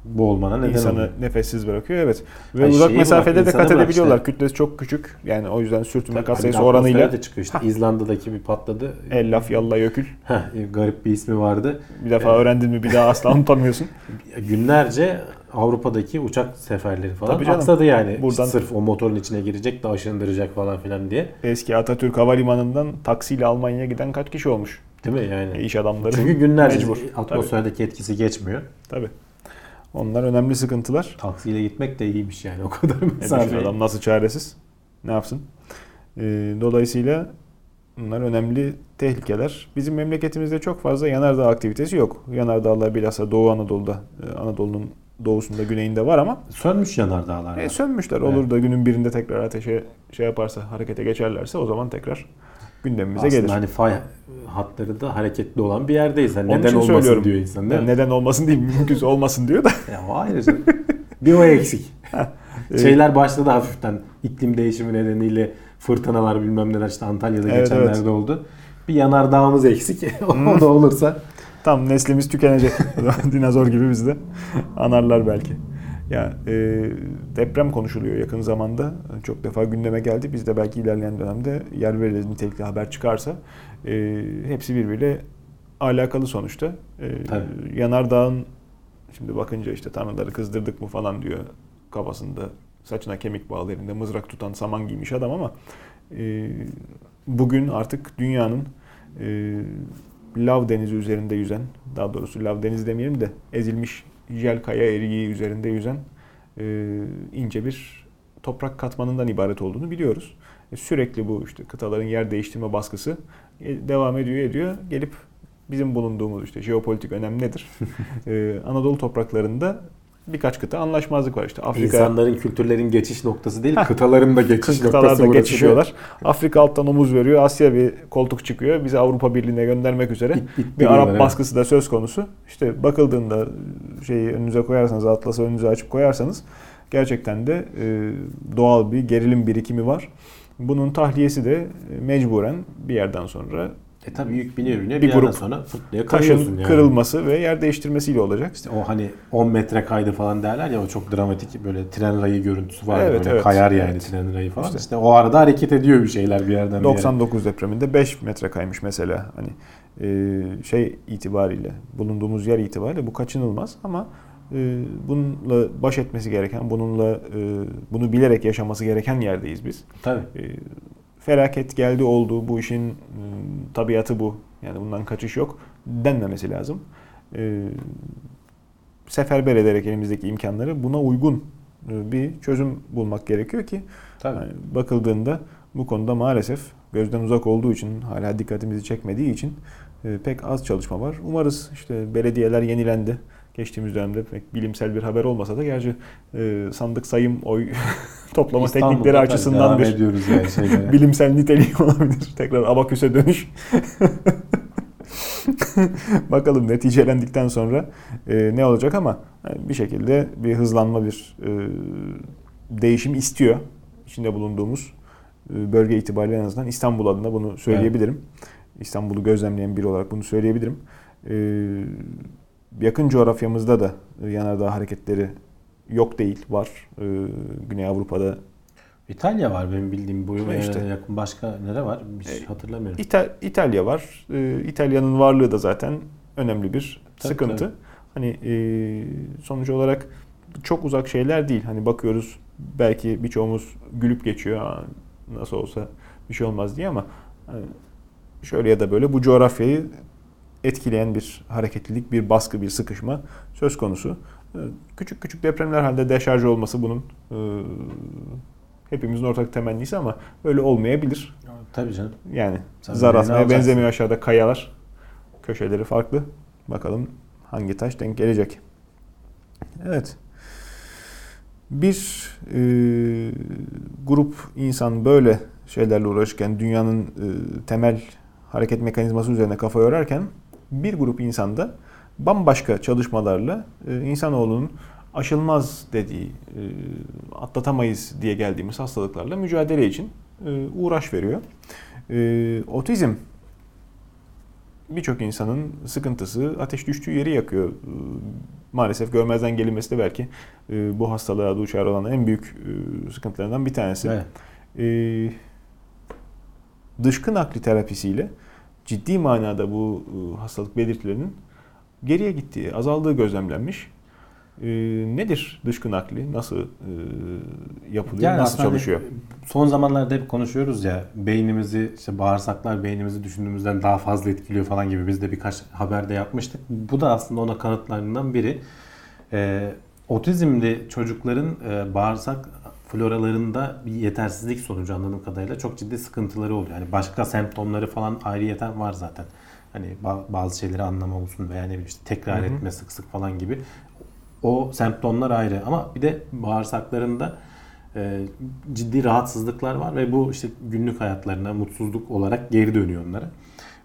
Boğulmana neden insanı oluyor. nefessiz bırakıyor. Evet. Ve Ay uzak mesafede de kat edebiliyorlar. işte. Kütlesi çok küçük. Yani o yüzden sürtünme Tabii, kat hani sayısı atmosfere oranıyla de çıkıyor işte. İzlanda'daki bir patladı. el laf yalla yökül. Heh, e, garip bir ismi vardı. Bir defa Evet. öğrendin mi bir daha asla unutamıyorsun. Günlerce Avrupa'daki uçak seferleri falan Tabii canım. aksadı yani. Buradan- Sırf o motorun içine girecek de aşındıracak falan filan diye. Eski Atatürk Havalimanı'ndan taksiyle Almanya'ya giden kaç kişi olmuş? Değil mi yani? E, iş adamları. Çünkü günlerce Mecbur. atmosferdeki etkisi geçmiyor. Tabii. Onlar önemli sıkıntılar. Taksiyle gitmek de iyiymiş yani o kadar E, düşün mesafe. adam nasıl çaresiz? Ne yapsın? E, dolayısıyla bunlar önemli tehlikeler. Bizim memleketimizde çok fazla yanardağ aktivitesi yok. Yanardağlar bilhassa Doğu Anadolu'da, e, Anadolu'nun doğusunda, güneyinde var ama Sönmüş yanardağlar. e, sönmüşler. Olur da günün birinde tekrar ateşe şey yaparsa, harekete geçerlerse o zaman tekrar gündemimize Aslında gelir. hani fay hatları da hareketli olan bir yerdeyiz. Hani Onun neden olmasın söylüyorum. diyor insan değil mi? neden olmasın değil, mümkünse olmasın diyor da. Ya canım. bir o eksik. e, Şeyler başladı hafiften. iklim değişimi nedeniyle fırtınalar bilmem neler işte Antalya'da Evet, geçenlerde evet. oldu. Bir yanardağımız eksik. O da olursa. Tam neslimiz tükenecek. Dinozor gibi bizi de anarlar belki. Ya e, deprem konuşuluyor yakın zamanda. Çok defa gündeme geldi. Biz de belki ilerleyen dönemde yer veririz nitelikli haber çıkarsa. E, hepsi birbiriyle alakalı sonuçta. E, Tabii. yanardağın şimdi bakınca işte tanrıları kızdırdık mı falan diyor kafasında saçına kemik bağlı elinde mızrak tutan saman giymiş adam ama e, bugün artık dünyanın e, lav denizi üzerinde yüzen, daha doğrusu lav denizi demeyelim de ezilmiş jel kaya eriği üzerinde yüzen e, ince bir toprak katmanından ibaret olduğunu biliyoruz. E, sürekli bu işte kıtaların yer değiştirme baskısı e, devam ediyor ediyor. Gelip bizim bulunduğumuz işte jeopolitik önem nedir? e, Anadolu topraklarında birkaç kıta anlaşmazlık var işte. Afrika İnsanların kültürlerin geçiş noktası değil, kıtaların da geçiş noktası burası geçişiyorlar. Afrika alttan omuz veriyor. Asya bir koltuk çıkıyor. Bizi Avrupa Birliği'ne göndermek üzere. İt- bir ittiriyorlar, Arap evet. baskısı da söz konusu. İşte bakıldığında şeyi önünüze koyarsanız, atlası önünüze açıp koyarsanız gerçekten de e, doğal bir gerilim birikimi var. Bunun tahliyesi de e, mecburen bir yerden sonra E tabii yük biniyor biniyor. Bir Bir, grup sonra fırt diye kayıyorsun taşın yani. kırılması ve yer değiştirmesiyle olacak. İşte o hani 10 metre kaydı falan derler ya o çok dramatik böyle tren rayı görüntüsü var. Evet, böyle evet. kayar yani Evet. tren rayı falan. İşte. İşte. o arada hareket ediyor bir şeyler bir yerden bir yere. 99 depreminde 5 metre kaymış mesela. Hani e, şey itibariyle, bulunduğumuz yer itibariyle bu kaçınılmaz ama e, bununla baş etmesi gereken, bununla e, bunu bilerek yaşaması gereken yerdeyiz biz. Tabii. E, felaket geldi oldu, bu işin e, tabiatı bu. Yani bundan kaçış yok denmemesi lazım. E, seferber ederek elimizdeki imkanları buna uygun e, bir çözüm bulmak gerekiyor ki Tabii. yani bakıldığında bu konuda maalesef gözden uzak olduğu için hala dikkatimizi çekmediği için e, pek az çalışma var. Umarız işte belediyeler yenilendi. Geçtiğimiz dönemde pek bilimsel bir haber olmasa da gerçi e, sandık sayım oy toplama İstanbul'da teknikleri açısından bir ediyoruz yani şeylere. bilimsel niteliği olabilir. Tekrar abaküse dönüş. Bakalım neticelendikten sonra e, ne olacak ama yani bir şekilde bir hızlanma, bir e, değişim istiyor. İçinde bulunduğumuz e, bölge itibariyle en azından İstanbul adına bunu söyleyebilirim. İstanbul'u gözlemleyen biri olarak bunu söyleyebilirim. E, yakın coğrafyamızda da e, yanardağ hareketleri yok değil, var. E, Güney Avrupa'da İtalya var benim bildiğim bu işte. yakın başka nere var? Hiç E, hatırlamıyorum. İta- İtalya var. Ee, İtalya'nın varlığı da zaten önemli bir Tabii, sıkıntı. tabii. Hani e, sonuç olarak çok uzak şeyler değil. Hani bakıyoruz belki birçoğumuz gülüp geçiyor. "Aa, Nasıl olsa bir şey olmaz diye ama hani şöyle ya da böyle bu coğrafyayı etkileyen bir hareketlilik, bir baskı, bir sıkışma söz konusu. Ee, Küçük küçük depremler halde deşarj olması bunun e, hepimizin ortak temennisi ama böyle olmayabilir. Tabii canım. Yani Sen zar atmaya benzemiyor aşağıda kayalar. Köşeleri farklı. Bakalım hangi taş denk gelecek. Evet. Bir e, grup insan böyle şeylerle uğraşırken dünyanın e, temel hareket mekanizması üzerine kafa yorarken bir grup insan da bambaşka çalışmalarla e, insanoğlunun aşılmaz dediği, e, atlatamayız diye geldiğimiz hastalıklarla mücadele için e, uğraş veriyor. E, otizm birçok insanın sıkıntısı ateş düştüğü yeri yakıyor. E, Maalesef görmezden gelinmesi de belki e, bu hastalığa duçar olan en büyük e, sıkıntılarından bir tanesi. Evet. E, dışkı nakli terapisiyle ciddi manada bu e, hastalık belirtilerinin geriye gittiği, azaldığı gözlemlenmiş. E, nedir dışkı nakli? Nasıl e, yapılıyor? Yani nasıl hani çalışıyor? son zamanlarda hep konuşuyoruz ya beynimizi işte bağırsaklar beynimizi düşündüğümüzden daha fazla etkiliyor falan gibi biz de birkaç haberde yapmıştık. Bu da aslında ona kanıtlarından biri. Ee, otizmli çocukların e, bağırsak floralarında bir yetersizlik sonucu anladığım kadarıyla çok ciddi sıkıntıları oluyor. Yani başka semptomları falan ayrıyeten var zaten. Hani ba- bazı şeyleri anlamamışsın veya ne bileyim işte tekrar etme sık sık falan gibi. O semptomlar ayrı ama bir de bağırsaklarında e, ciddi rahatsızlıklar var ve bu işte günlük hayatlarına mutsuzluk olarak geri dönüyor onlara.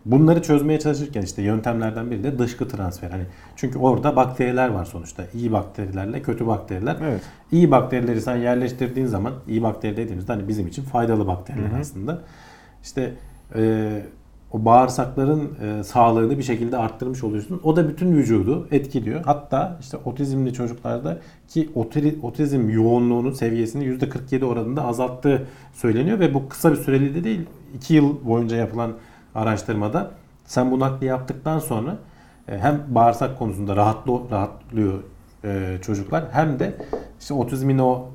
Bunları çözmeye çalışırken işte yöntemlerden biri de dışkı transfer. Hani çünkü orada bakteriler var sonuçta. İyi bakterilerle kötü bakteriler. Evet. İyi bakterileri sen yerleştirdiğin zaman iyi bakteri dediğimizde hani bizim için faydalı bakteriler Hı hı. aslında. İşte e, o bağırsakların e, sağlığını bir şekilde arttırmış oluyorsun. O da bütün vücudu etkiliyor. Hatta işte otizmli çocuklarda ki otiri- otizm yoğunluğunun seviyesini %47 oranında azalttığı söyleniyor ve bu kısa bir süreli de değil. 2 yıl boyunca yapılan araştırmada sen bu nakli yaptıktan sonra e, hem bağırsak konusunda rahatlı, rahatlıyor e, çocuklar hem de işte otizmin o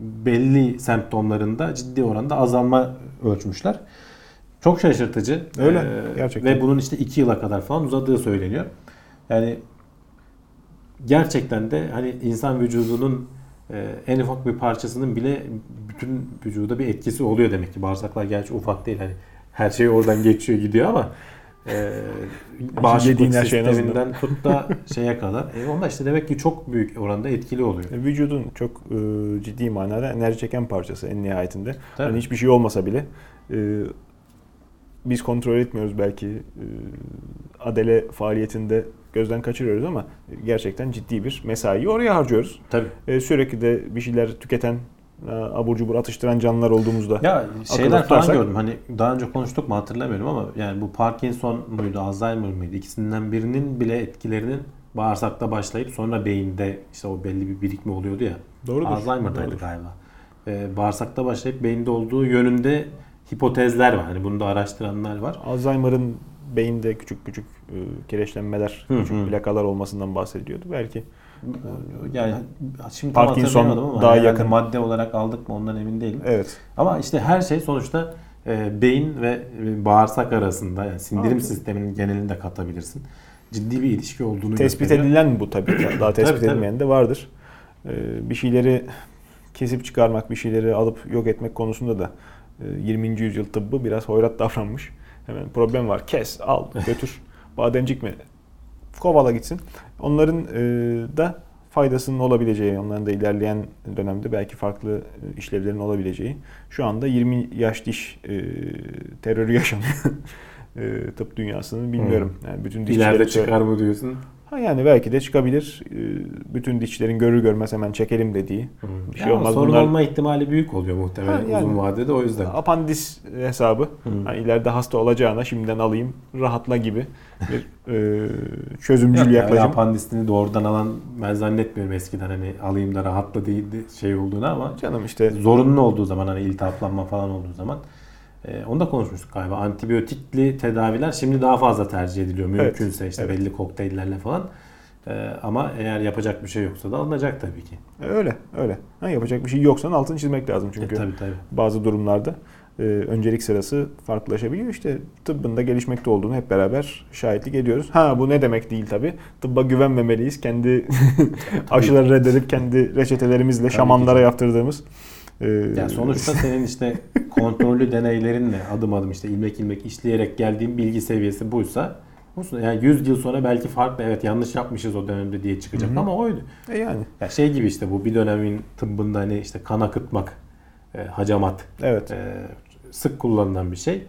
belli semptomlarında ciddi oranda azalma ölçmüşler. Çok şaşırtıcı. Öyle, Ee, gerçekten. Ve bunun işte 2 yıla kadar falan uzadığı söyleniyor. Yani gerçekten de hani insan vücudunun e, en ufak bir parçasının bile bütün vücuda bir etkisi oluyor demek ki. Bağırsaklar gerçi ufak değil. Hani her şey oradan geçiyor gidiyor ama e, bağışıklık her şeyin sisteminden tut da şeye kadar. E, onlar işte demek ki çok büyük oranda etkili oluyor. E, Vücudun çok e, ciddi manada enerji çeken parçası en nihayetinde. Tabii. Hani hiçbir şey olmasa bile e, biz kontrol etmiyoruz belki e, adele faaliyetinde gözden kaçırıyoruz ama gerçekten ciddi bir mesaiyi oraya harcıyoruz. Tabii. E, sürekli de bir şeyler tüketen, abur cubur atıştıran canlılar olduğumuzda Ya şeyler falan tutarsak- gördüm. Hani daha önce konuştuk mu hatırlamıyorum ama yani bu Parkinson muydu, Alzheimer mıydı? İkisinden birinin bile etkilerinin bağırsakta başlayıp sonra beyinde işte o belli bir birikme oluyordu ya. Doğrudur. Alzheimer'daydı Doğrudur. galiba. Ee, bağırsakta başlayıp beyinde olduğu yönünde hipotezler var. Hani bunu da araştıranlar var. Alzheimer'ın beyinde küçük küçük e, kireçlenmeler, Hı küçük plakalar olmasından bahsediyordu. Belki Yani şimdi tam Parkinson ama daha yakın. madde olarak aldık mı ondan emin değilim. evet. Ama işte her şey sonuçta e, beyin ve e, bağırsak arasında yani sindirim Evet. sisteminin genelinde katabilirsin. Ciddi bir ilişki olduğunu Tespit gösteriyor. edilen bu tabii. Daha tespit Tabii, tabii. edilmeyen de vardır. Ee, bir şeyleri kesip çıkarmak, bir şeyleri alıp yok etmek konusunda da e, 20. yüzyıl tıbbı biraz hoyrat davranmış. Hemen problem var. Kes, al, götür. Bademcik mi? Kovala gitsin. Onların e, da faydasının olabileceği, onların da ilerleyen dönemde belki farklı e, işlevlerin olabileceği. Şu anda 20 yaş diş e, terörü yaşanıyor. e, tıp dünyasının bilmiyorum. Yani bütün İleride dişçileri- çıkar mı diyorsun? Ha yani belki de çıkabilir. Ee, Bütün dişçilerin görür görmez hemen çekelim dediği. Bir şey Ya olmaz. Sorun Bunlar olma ihtimali büyük oluyor muhtemelen Ha, yani. uzun vadede o yüzden. apandis hesabı. Hani ileride hasta olacağına şimdiden alayım, rahatla gibi bir e, çözümcül Yok, yani yaklaşım. apandisini doğrudan alan ben zannetmiyorum eskiden hani alayım da rahatla değil de şey olduğunu ama Canım işte zorunlu olduğu zaman hani iltihaplanma falan olduğu zaman e, onu da konuşmuştuk galiba. Antibiyotikli tedaviler şimdi daha fazla tercih ediliyor. Evet, Mümkünse işte evet. belli kokteyllerle falan. E, ama eğer yapacak bir şey yoksa da alınacak tabii ki. öyle öyle. Ha, yapacak bir şey yoksa altını çizmek lazım çünkü. E, tabii tabii. bazı durumlarda e, öncelik sırası farklılaşabiliyor. İşte tıbbın da gelişmekte olduğunu hep beraber şahitlik ediyoruz. Ha bu ne demek değil tabi. Tıbba güvenmemeliyiz. Kendi aşıları reddedip kendi reçetelerimizle ki şamanlara canım. yaptırdığımız. E, Yani sonuçta senin işte kontrollü deneylerinle adım adım işte ilmek ilmek işleyerek geldiğin bilgi seviyesi buysa olsun. Yani 100 yıl sonra belki farklı evet yanlış yapmışız o dönemde diye çıkacak Hı hı. ama oydu. e yani Ya şey gibi işte bu bir dönemin tıbbında hani işte kan akıtmak, e, hacamat evet. e, sık kullanılan bir şey.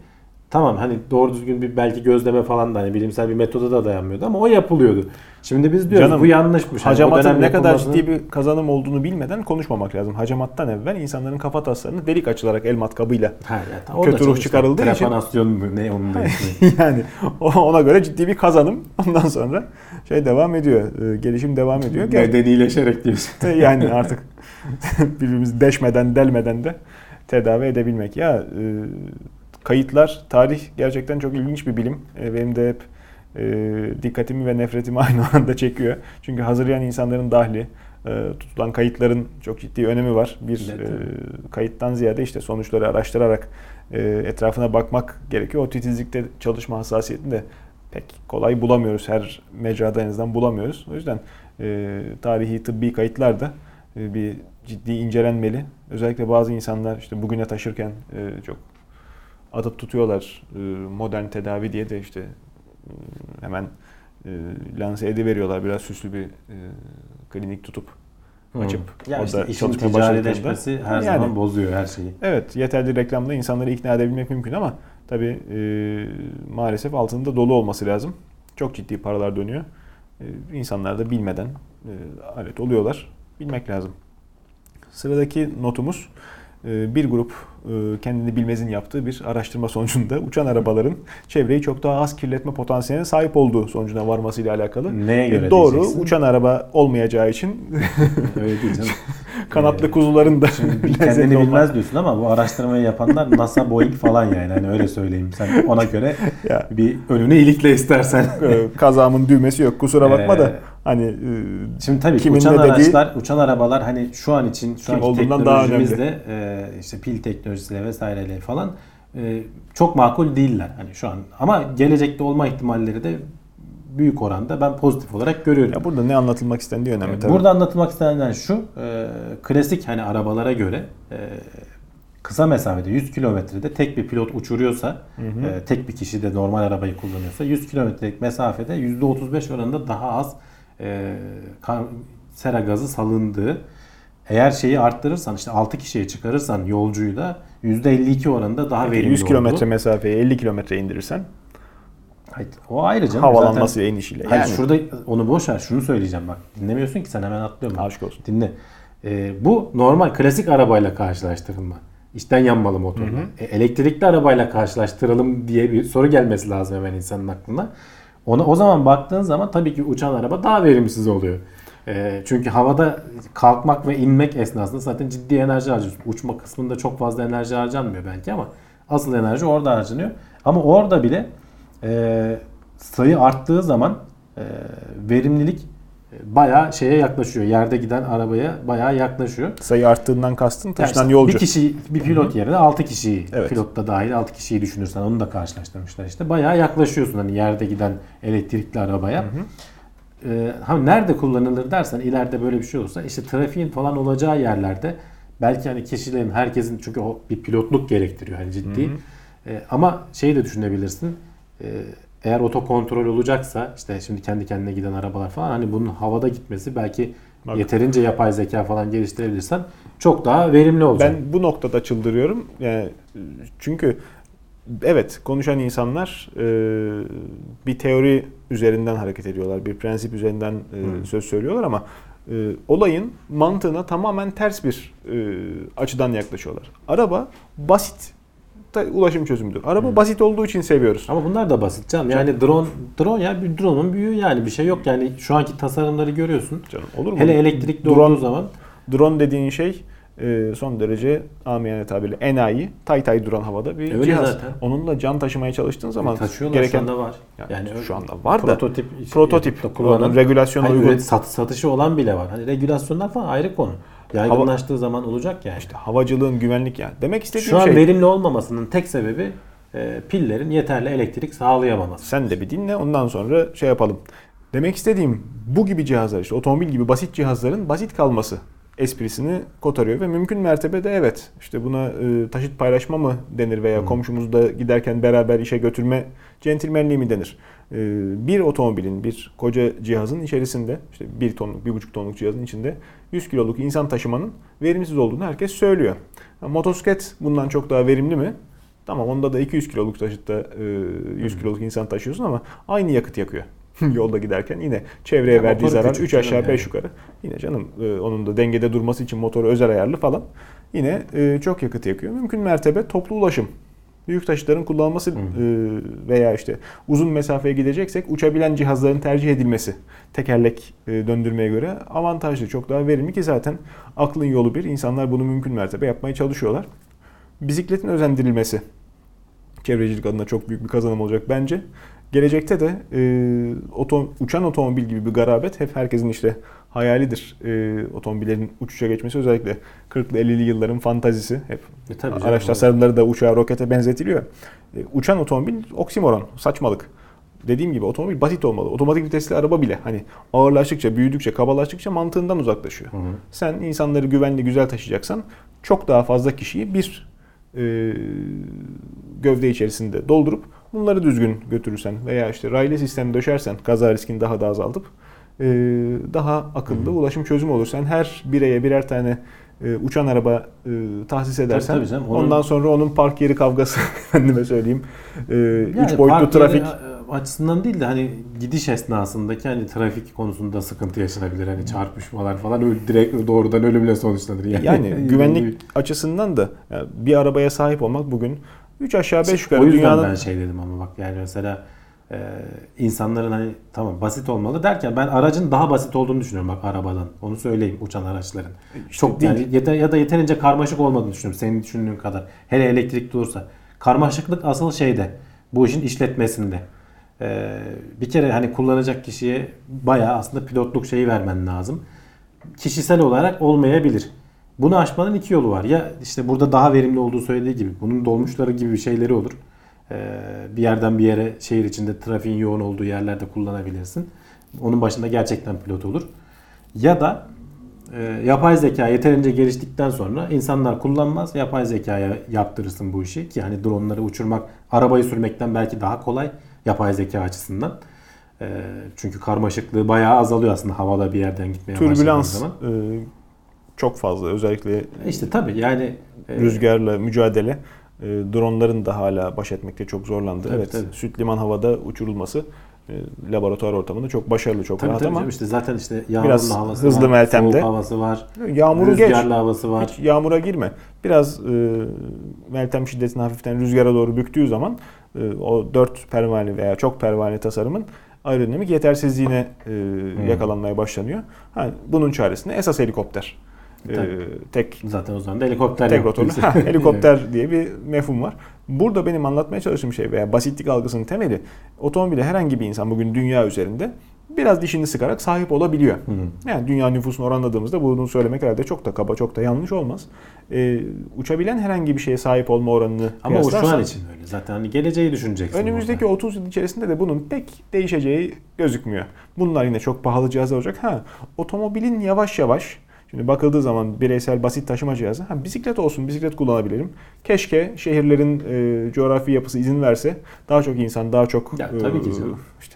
Tamam hani doğru düzgün bir belki gözleme falan da hani bilimsel bir metoda da dayanmıyordu ama o yapılıyordu. Şimdi biz diyoruz Canım, bu yanlışmış. Hacamatın dönem ne kadar ciddi bir kazanım olduğunu bilmeden konuşmamak lazım. Hacamattan evvel insanların kafa taslarını delik açılarak el matkabıyla Ha, o kötü ruh çıkarıldığı için- Trepanasyon mu ne onun da yani ona göre ciddi bir kazanım. Ondan sonra şey devam ediyor. e, Gelişim devam ediyor. Medenileşerek diyorsun. yani artık birbirimizi deşmeden delmeden de tedavi edebilmek. Ya e, kayıtlar, tarih gerçekten çok ilginç bir bilim. E, benim de hep e, dikkatimi ve nefretimi aynı anda çekiyor. Çünkü hazırlayan insanların dahli, e, tutulan kayıtların çok ciddi önemi var. Bir Evet. e, kayıttan ziyade işte sonuçları araştırarak e, etrafına bakmak gerekiyor. O titizlikte çalışma hassasiyetini de pek kolay bulamıyoruz. Her mecrada en azından bulamıyoruz. O yüzden e, tarihi tıbbi kayıtlar da e, bir ciddi incelenmeli. Özellikle bazı insanlar işte bugüne taşırken e, çok atıp tutuyorlar e, modern tedavi diye de işte hemen e, lanse ediveriyorlar biraz süslü bir e, klinik tutup açıp ya orada işte işin çalışmaya her Yani. zaman bozuyor her şeyi. Evet yeterli reklamla insanları ikna edebilmek mümkün ama tabi maalesef altında dolu olması lazım. Çok ciddi paralar dönüyor. E, insanlar da bilmeden e, alet oluyorlar. Bilmek lazım. Sıradaki notumuz e, bir grup e, kendini bilmezin yaptığı bir araştırma sonucunda uçan arabaların çevreyi çok daha az kirletme potansiyeline sahip olduğu sonucuna varmasıyla alakalı. Neye E, göre Doğru diyeceksin? uçan araba olmayacağı için Öyle değil canım. kanatlı Ee, kuzuların da Şimdi lezzetli kendini olma- bilmez diyorsun ama bu araştırmayı yapanlar NASA, Boeing falan yani. Hani öyle söyleyeyim. Sen ona göre Ya. bir önünü ilikle istersen. Ee, kazağımın düğmesi yok kusura bakma da Ee, hani e, Şimdi tabii ki Kimin uçan ne dediği- araçlar, uçan arabalar hani şu an için şu anki olduğundan daha teknolojimizle e, işte pil teknolojisiyle vesaireyle falan e, çok makul değiller hani şu an. Ama gelecekte olma ihtimalleri de büyük oranda ben pozitif olarak görüyorum. ya burada ne anlatılmak istendiği önemli tabii. Burada anlatılmak istenen şu, e, klasik hani arabalara göre e, kısa mesafede 100 kilometrede tek bir pilot uçuruyorsa, e, tek bir kişi de normal arabayı kullanıyorsa 100 kilometrelik mesafede %35 oranında daha az e, kar- sera gazı salındığı. Eğer şeyi arttırırsan işte 6 kişiye çıkarırsan yolcuyu da %52 oranında daha verimli 100 kilometre mesafeyi 50 kilometre indirirsen Hayır, O ayrı canım. havalanması Zaten- inişiyle. Hayır Yani şurada onu boş ver. Şunu söyleyeceğim bak. Dinlemiyorsun ki sen hemen atlıyorum. aşk olsun. Dinle. Ee, bu normal klasik arabayla karşılaştırılma. İçten yanmalı motorla. E, elektrikli arabayla karşılaştıralım diye bir soru gelmesi lazım hemen insanın aklına. Ona o zaman baktığın zaman tabii ki uçan araba daha verimsiz oluyor. E, çünkü havada kalkmak ve inmek esnasında zaten ciddi enerji harcıyorsun. Uçma kısmında çok fazla enerji harcanmıyor belki ama asıl enerji orada harcanıyor. Ama orada bile e, sayı arttığı zaman e, verimlilik e, bayağı şeye yaklaşıyor. Yerde giden arabaya bayağı yaklaşıyor. Sayı arttığından kastın Yani taşınan işte yolcu. Bir kişi bir pilot yerine 6 kişiyi Evet. pilot da dahil 6 kişiyi düşünürsen onu da karşılaştırmışlar işte. Bayağı yaklaşıyorsun hani yerde giden elektrikli arabaya. Ee, ha nerede kullanılır dersen ileride böyle bir şey olursa işte trafiğin falan olacağı yerlerde belki hani kişilerin herkesin çünkü o bir pilotluk gerektiriyor hani ciddi. Ee, ama şeyi de düşünebilirsin. Ee, eğer otokontrol olacaksa işte şimdi kendi kendine giden arabalar falan hani bunun havada gitmesi belki Bak. yeterince yapay zeka falan geliştirebilirsen çok daha verimli olacak. Ben bu noktada çıldırıyorum. Yani çünkü evet konuşan insanlar e, bir teori üzerinden hareket ediyorlar. Bir prensip üzerinden e, söz söylüyorlar ama e, olayın mantığına tamamen ters bir e, açıdan yaklaşıyorlar. Araba basit ulaşım çözümüdür. Araba basit olduğu için seviyoruz. Ama bunlar da basit canım. Yani drone drone ya bir drone'un büyüğü yani bir şey yok. Yani şu anki tasarımları görüyorsun. Canım olur mu? Hele elektrikli Drone- olduğu zaman Drone dediğin şey son derece amiyane tabirle enayi, tay tay duran havada bir Öyle cihaz. zaten. Onunla can taşımaya çalıştığın zaman taşıyorlar gereken şu anda var. Yani Yani şu anda var da prototip prototip kullanan regülasyona uygun üret- sat, satışı olan bile var. Hani regülasyonlar falan ayrı konu. Yaygınlaştığı zaman olacak yani. işte havacılığın güvenlik yani. Demek istediğim Şu an şey verimli olmamasının tek sebebi e, pillerin yeterli elektrik sağlayamaması. sen de bir dinle ondan sonra şey yapalım. Demek istediğim bu gibi cihazlar işte otomobil gibi basit cihazların basit kalması esprisini kotarıyor ve mümkün mertebede evet işte buna e, taşıt paylaşma mı denir veya komşumuzda giderken beraber işe götürme centilmenliği mi denir? E, bir otomobilin bir koca cihazın içerisinde işte bir tonluk bir buçuk tonluk cihazın içinde 100 kiloluk insan taşımanın verimsiz olduğunu herkes söylüyor. Ha, Motosiklet bundan çok daha verimli mi? Tamam onda da 200 kiloluk taşıtta e, 100 kiloluk insan taşıyorsun ama aynı yakıt yakıyor. Yolda giderken yine çevreye Ya verdiği zarar küçük 3 aşağı canım 5 yani. yukarı. Yine canım e, onun da dengede durması için motoru özel ayarlı falan. Yine e, çok yakıt yakıyor. Mümkün mertebe toplu ulaşım. Büyük taşıtların kullanılması e, veya işte uzun mesafeye gideceksek uçabilen cihazların tercih edilmesi tekerlek e, döndürmeye göre avantajlı. Çok daha verimli ki zaten aklın yolu bir. İnsanlar bunu mümkün mertebe yapmaya çalışıyorlar. Bisikletin özendirilmesi çevrecilik adına çok büyük bir kazanım olacak bence. Gelecekte de e, oto, uçan otomobil gibi bir garabet hep herkesin işte hayalidir. E, otomobillerin uçuşa geçmesi özellikle 40'lı 50'li yılların fantazisi. Hep E tabii canım, araç o- tasarımları da uçağa rokete benzetiliyor. E, uçan otomobil oksimoron, saçmalık. Dediğim gibi otomobil basit olmalı. Otomatik vitesli araba bile hani ağırlaştıkça, büyüdükçe, kabalaştıkça mantığından uzaklaşıyor. Hı hı. Sen insanları güvenli, güzel taşıyacaksan çok daha fazla kişiyi bir e, gövde içerisinde doldurup bunları düzgün götürürsen veya işte raylı sistem döşersen kaza riskini daha da azaltıp e, daha akıllı ulaşım çözümü olur. Sen her bireye birer tane e, uçan araba e, tahsis edersen tabii canım, onun- ondan sonra onun park yeri kavgası efendime söyleyeyim. Yani üç boyutlu trafik açısından değil de hani gidiş esnasındaki hani trafik konusunda sıkıntı yaşanabilir. Hani çarpışmalar falan öyle direkt doğrudan ölümle sonuçlanır yani. Yani güvenlik açısından da bir arabaya sahip olmak bugün 3 aşağı 5 yukarı o yüzden dünyanın ben şey dedim ama bak yani mesela e, insanların hani tamam basit olmalı derken ben aracın daha basit olduğunu düşünüyorum bak arabadan. Onu söyleyeyim uçan araçların. Çok değil. yani yeter, ya da yeterince karmaşık olmadığını düşünüyorum senin düşündüğün kadar. Hele elektrikli olursa. Karmaşıklık asıl şeyde. Bu işin işletmesinde. E, bir kere hani kullanacak kişiye bayağı aslında pilotluk şeyi vermen lazım. Kişisel olarak olmayabilir. Bunu aşmanın iki yolu var. Ya işte burada daha verimli olduğu söylediği gibi bunun dolmuşları gibi bir şeyleri olur. Ee, bir yerden bir yere şehir içinde trafiğin yoğun olduğu yerlerde kullanabilirsin. Onun başında gerçekten pilot olur. Ya da e, yapay zeka yeterince geliştikten sonra insanlar kullanmaz. Yapay zekaya yaptırırsın bu işi ki hani dronları uçurmak, arabayı sürmekten belki daha kolay yapay zeka açısından. E, çünkü karmaşıklığı bayağı azalıyor aslında havada bir yerden gitmeye başladığın Türbülans zaman. e, çok fazla özellikle İşte tabii yani e, rüzgarla mücadele e, dronların da hala baş etmekte çok zorlandı. Tabii, evet, tabii. süt liman havada uçurulması e, laboratuvar ortamında çok başarılı, çok tabii, rahat tabii ama canım, işte zaten işte yağmurlu biraz havası hızlı var, Meltem'de. soğuk havası var, yağmuru geç. rüzgarlı havası var. Hiç yağmura girme. Biraz e, Meltem şiddetini hafiften rüzgara doğru büktüğü zaman e, o dört pervane veya çok pervane tasarımın aerodinamik yetersizliğine e, yakalanmaya başlanıyor. Ha, bunun çaresinde esas helikopter. E, Tabii. tek Zaten o zaman da helikopter tek rotorlu ha, helikopter diye bir mefhum var. Burada benim anlatmaya çalıştığım şey veya basitlik algısının temeli otomobile herhangi bir insan bugün dünya üzerinde biraz dişini sıkarak sahip olabiliyor. Hı. Yani dünya nüfusunu oranladığımızda bunu söylemek herhalde çok da kaba, çok da yanlış olmaz. Ee, uçabilen herhangi bir şeye sahip olma oranını Ama o şu an için öyle. Zaten hani geleceği düşüneceksin. Önümüzdeki burada. 30 yıl içerisinde de bunun pek değişeceği gözükmüyor. Bunlar yine çok pahalı cihazlar olacak. Ha, otomobilin yavaş yavaş Şimdi bakıldığı zaman bireysel basit taşıma cihazı. Ha, bisiklet olsun, bisiklet kullanabilirim. Keşke şehirlerin e, coğrafi yapısı izin verse daha çok insan, daha çok Ya, tabii ki e, canım. işte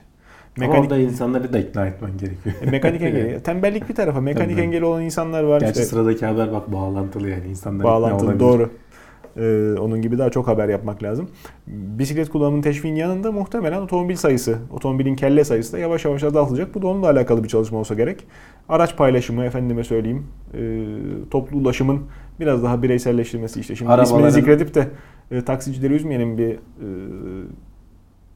Ama mekanik orada insanları da ikna etmen gerekiyor. e, mekanik engeli. Tembellik bir tarafa. Mekanik Tabii. engeli olan insanlar var. Gerçi işte sıradaki haber bak bağlantılı yani insanlar bağlantılı doğru. Ee, onun gibi daha çok haber yapmak lazım. Bisiklet kullanımının teşviğin yanında muhtemelen otomobil sayısı, otomobilin kelle sayısı da yavaş yavaş azaltılacak. Bu da onunla alakalı bir çalışma olsa gerek. Araç paylaşımı, efendime söyleyeyim, e, toplu ulaşımın biraz daha bireyselleştirmesi işte. Şimdi Arabaların- ismini zikredip de e, taksicileri üzmeyelim bir e,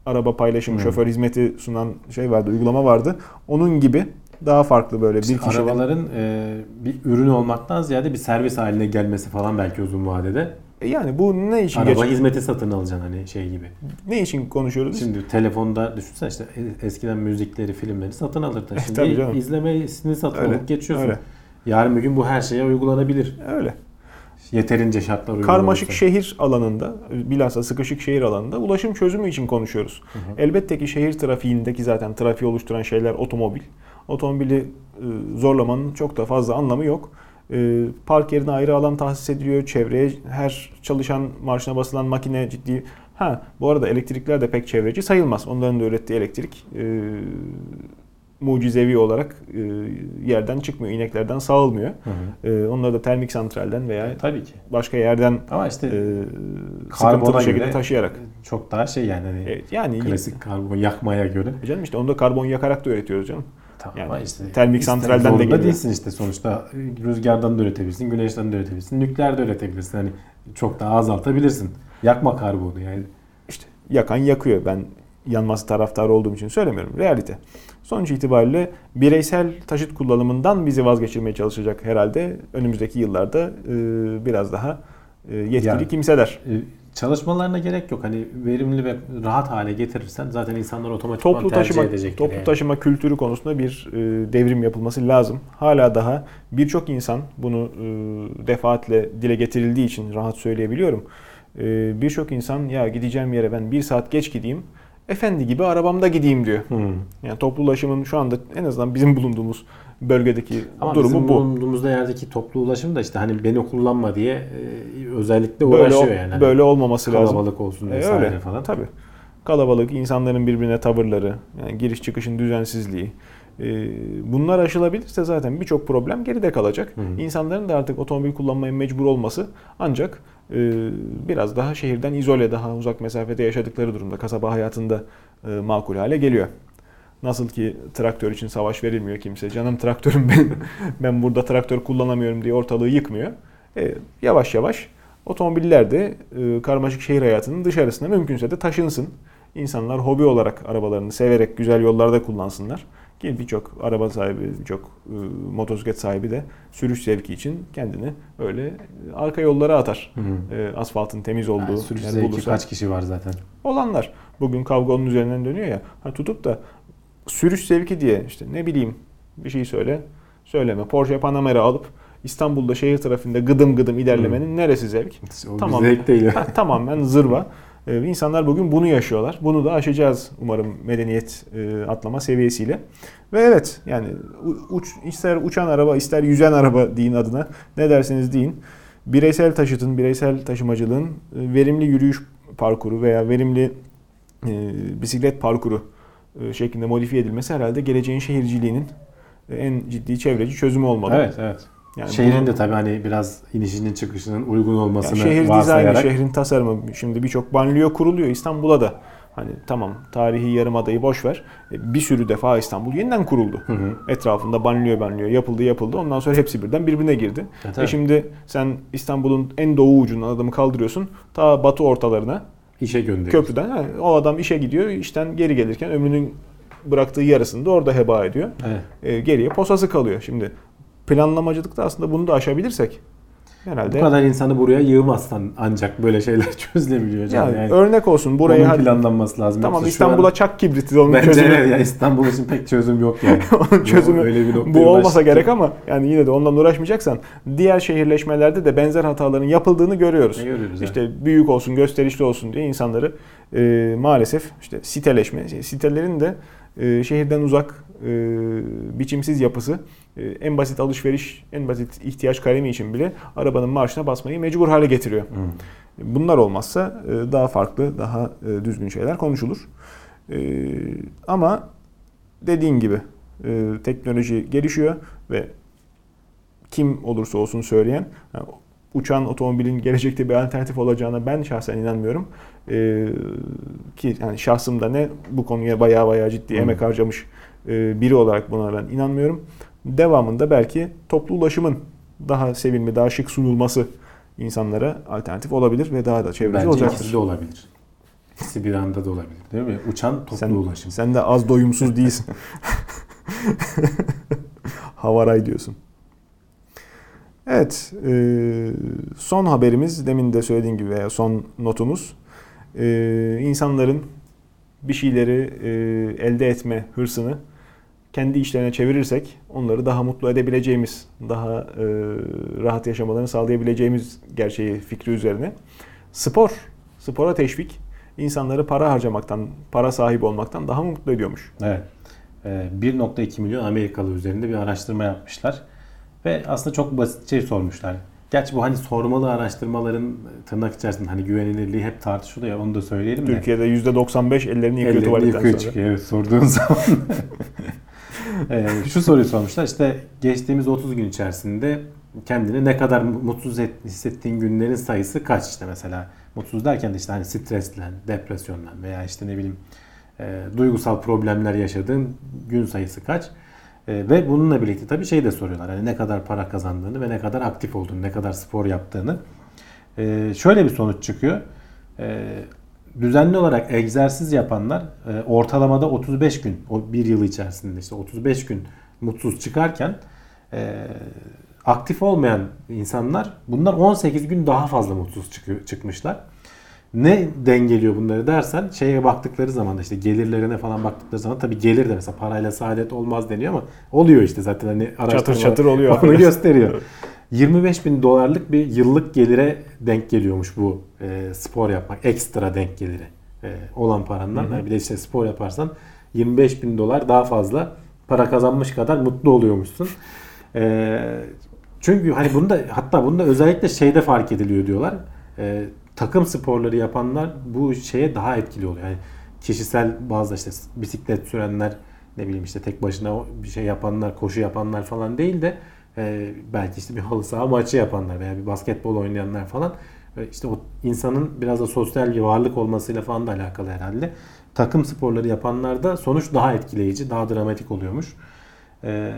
araba paylaşımı, Hı. şoför hizmeti sunan şey vardı, uygulama vardı. Onun gibi daha farklı böyle bir kişinin arabaların e, bir ürün olmaktan ziyade bir servis haline gelmesi falan belki uzun vadede. E yani bu ne için Araba geç- hizmeti satın alacaksın hani şey gibi. ne için konuşuyoruz? Şimdi telefonda düşünsene işte e- eskiden müzikleri, filmleri satın alırdın. tabii Şimdi canım. izlemesini satın Öyle, alıp geçiyorsun. öyle. Yarın bir gün bu her şeye uygulanabilir. Öyle. Yeterince şartlar uygulanırsa. Karmaşık şehir alanında, bilhassa sıkışık şehir alanında ulaşım çözümü için konuşuyoruz. Elbette ki şehir trafiğindeki zaten trafiği oluşturan şeyler otomobil. Otomobili e, zorlamanın çok da fazla anlamı yok. E, Park yerine ayrı alan tahsis ediliyor. Çevreye her çalışan marşına basılan makine ciddi. Ha bu arada elektrikler de pek çevreci sayılmaz. Onların da ürettiği elektrik e, mucizevi olarak e, yerden çıkmıyor. ineklerden sağılmıyor. Hı hı. E, onları da termik santralden veya Tabii ki. başka yerden Ama işte e, sıkıntılı şekilde taşıyarak. çok daha şey yani hani E, yani klasik karbon yakmaya göre. E canım işte onu da karbon yakarak da üretiyoruz canım. Tamam Yani işte termik santralden de geliyor. değilsin işte sonuçta rüzgardan da üretebilirsin, güneşten de üretebilirsin, nükleer de üretebilirsin. Hani çok daha azaltabilirsin. Yakma karbonu yani. İşte yakan yakıyor. Ben yanması taraftarı olduğum için söylemiyorum. Realite. Sonuç itibariyle bireysel taşıt kullanımından bizi vazgeçirmeye çalışacak herhalde önümüzdeki yıllarda e, biraz daha e, yetkili Yani. kimseler. E, Çalışmalarına gerek yok. Hani verimli ve rahat hale getirirsen zaten insanlar otomatik Toplu tercih taşıma edecekler. toplu yani. taşıma kültürü konusunda bir e, devrim yapılması lazım. Hala daha birçok insan bunu e, defaatle dile getirildiği için rahat söyleyebiliyorum. E, birçok insan ya gideceğim yere ben bir saat geç gideyim. Efendi gibi arabamda gideyim diyor. Hı. Yani toplu ulaşımın şu anda en azından bizim bulunduğumuz bölgedeki Ama durumu bizim bu. bulunduğumuzda yerdeki toplu ulaşım da işte hani beni kullanma diye e, özellikle Böyle, uğraşıyor ol- yani. Hani böyle olmaması lazım. kalabalık olsun E, vesaire öyle falan. Tabii. Kalabalık, insanların birbirine tavırları, yani giriş çıkışın düzensizliği. e, bunlar aşılabilirse zaten birçok problem geride kalacak. Hı hı. İnsanların da artık otomobil kullanmaya mecbur olması ancak e, biraz daha şehirden izole, daha uzak mesafede yaşadıkları durumda kasaba hayatında e, makul hale geliyor. Nasıl ki traktör için savaş verilmiyor kimse. Canım traktörüm ben, ben burada traktör kullanamıyorum diye ortalığı yıkmıyor. E, yavaş yavaş otomobiller de e, karmaşık şehir hayatının dışarısına mümkünse de taşınsın. İnsanlar hobi olarak arabalarını severek güzel yollarda kullansınlar. Ki birçok araba sahibi, birçok e, motosiklet sahibi de sürüş zevki için kendini öyle e, arka yollara atar. Hı hı. E, asfaltın temiz olduğu Yani sürüş yer zevki bulursa. kaç kişi var zaten. Olanlar. Bugün kavga onun üzerinden dönüyor ya. Ha tutup da sürüş zevki diye işte ne bileyim bir şey söyle. Söyleme. Porsche Panamera alıp İstanbul'da şehir trafiğinde gıdım gıdım ilerlemenin neresi zevk? O Tamam. zevk değil. Ha, tamamen zırva. E, insanlar bugün bunu yaşıyorlar. Bunu da aşacağız umarım medeniyet e, atlama seviyesiyle. Ve evet yani uç, ister uçan araba ister yüzen araba deyin adına ne derseniz deyin. Bireysel taşıtın, bireysel taşımacılığın e, verimli yürüyüş parkuru veya verimli e, bisiklet parkuru şeklinde modifiye edilmesi herhalde geleceğin şehirciliğinin e, en ciddi çevreci çözümü olmalı. Evet evet. Yani Şehrin bunu- de tabii hani biraz inişinin çıkışının uygun yani olmasını şehir dizaynı, varsayarak. şehrin tasarımı. Şimdi birçok banliyö kuruluyor İstanbul'a da. Hani tamam tarihi yarımadayı boş ver. E, Bir sürü defa İstanbul yeniden kuruldu. Hı hı. Etrafında banliyö banliyö yapıldı yapıldı. Ondan sonra hepsi birden birbirine girdi. E evet. şimdi sen İstanbul'un en doğu ucundan adamı kaldırıyorsun. Ta batı ortalarına işe gönderiyor. köprüden. ha, o adam işe gidiyor. işten geri gelirken ömrünün bıraktığı yarısını da orada heba ediyor. Evet. E, geriye posası kalıyor. Şimdi planlamacılıkta aslında bunu da aşabilirsek herhalde Bu kadar insanı buraya yığmazsan ancak böyle şeyler çözülebiliyor yani, Yani, örnek olsun buraya Onun hadi- planlanması lazım. tamam Yoksa İstanbul'a an- çak kibriti de onun Bence çözümü. ya İstanbul için pek çözüm yok yani. Onun çözümü Öyle bir bu olmasa ulaştık gerek ama yani yine de ondan uğraşmayacaksan diğer şehirleşmelerde de benzer hataların yapıldığını görüyoruz. Ne görüyoruz, İşte büyük olsun, gösterişli olsun diye insanları e, maalesef işte siteleşme, sitelerin de e, şehirden uzak, e, biçimsiz yapısı e, en basit alışveriş, en basit ihtiyaç kalemi için bile arabanın marşına basmayı mecbur hale getiriyor. Bunlar olmazsa e, daha farklı, daha e, düzgün şeyler konuşulur. E, Ama dediğin gibi e, teknoloji gelişiyor ve kim olursa olsun söyleyen yani uçan otomobilin gelecekte bir alternatif olacağına ben şahsen inanmıyorum. E, Ki yani şahsımda ne bu konuya bayağı bayağı ciddi Hı. emek harcamış biri olarak buna ben inanmıyorum. Devamında belki toplu ulaşımın daha sevimli, daha şık sunulması insanlara alternatif olabilir ve daha da çevreci Bence olacaktır. ikisi de olabilir. İkisi bir anda da olabilir değil mi? Uçan toplu Sen, ulaşım. sen de az doyumsuz değilsin. Havaray diyorsun. Evet, e, son haberimiz demin de söylediğim gibi veya son notumuz e, insanların bir şeyleri e, elde etme hırsını kendi işlerine çevirirsek onları daha mutlu edebileceğimiz, daha e, rahat yaşamalarını sağlayabileceğimiz gerçeği fikri üzerine. Spor, spora teşvik insanları para harcamaktan, para sahibi olmaktan daha mı mutlu ediyormuş? Evet. Ee, 1.2 milyon Amerikalı üzerinde bir araştırma yapmışlar. Ve aslında çok basit şey sormuşlar. Gerçi bu hani sormalı araştırmaların tırnak içerisinde hani güvenilirliği hep tartışılıyor. Onu da söyleyelim de. Türkiye'de %95 ellerini yıkıyor Ellerini yıkıyor sonra. çıkıyor. Evet sorduğun zaman. Ee, şu soruyu sormuşlar. İşte geçtiğimiz 30 gün içerisinde kendini ne kadar mutsuz et- hissettiğin günlerin sayısı kaç işte mesela. Mutsuz derken de işte hani streslen, depresyondan veya işte ne bileyim e, duygusal problemler yaşadığın gün sayısı kaç? E, ve bununla birlikte tabii şey de soruyorlar. Hani ne kadar para kazandığını ve ne kadar aktif olduğunu, ne kadar spor yaptığını. E, şöyle bir sonuç çıkıyor. E, düzenli olarak egzersiz yapanlar e, ortalamada 35 gün, o bir yıl içerisinde işte 35 gün mutsuz çıkarken e, aktif olmayan insanlar bunlar 18 gün daha fazla mutsuz çıkıyor, çıkmışlar. Ne dengeliyor bunları dersen şeye baktıkları zaman işte gelirlerine falan baktıkları zaman tabii gelir de mesela parayla saadet olmaz deniyor ama oluyor işte zaten hani araştırmalar çatır oluyor. Onu gösteriyor. 25 bin dolarlık bir yıllık gelire denk geliyormuş bu e, spor yapmak. Ekstra denk geliri e, olan parandan. Yani bir de işte spor yaparsan 25 bin dolar daha fazla para kazanmış kadar mutlu oluyormuşsun. E, çünkü hani bunda hatta bunda özellikle şeyde fark ediliyor diyorlar. E, takım sporları yapanlar bu şeye daha etkili oluyor. Yani kişisel bazı işte bisiklet sürenler ne bileyim işte tek başına bir şey yapanlar, koşu yapanlar falan değil de e, belki işte bir halı saha maçı yapanlar veya bir basketbol oynayanlar falan e, işte o insanın biraz da sosyal bir varlık olmasıyla falan da alakalı herhalde. Takım sporları yapanlarda sonuç daha etkileyici, daha dramatik oluyormuş. E,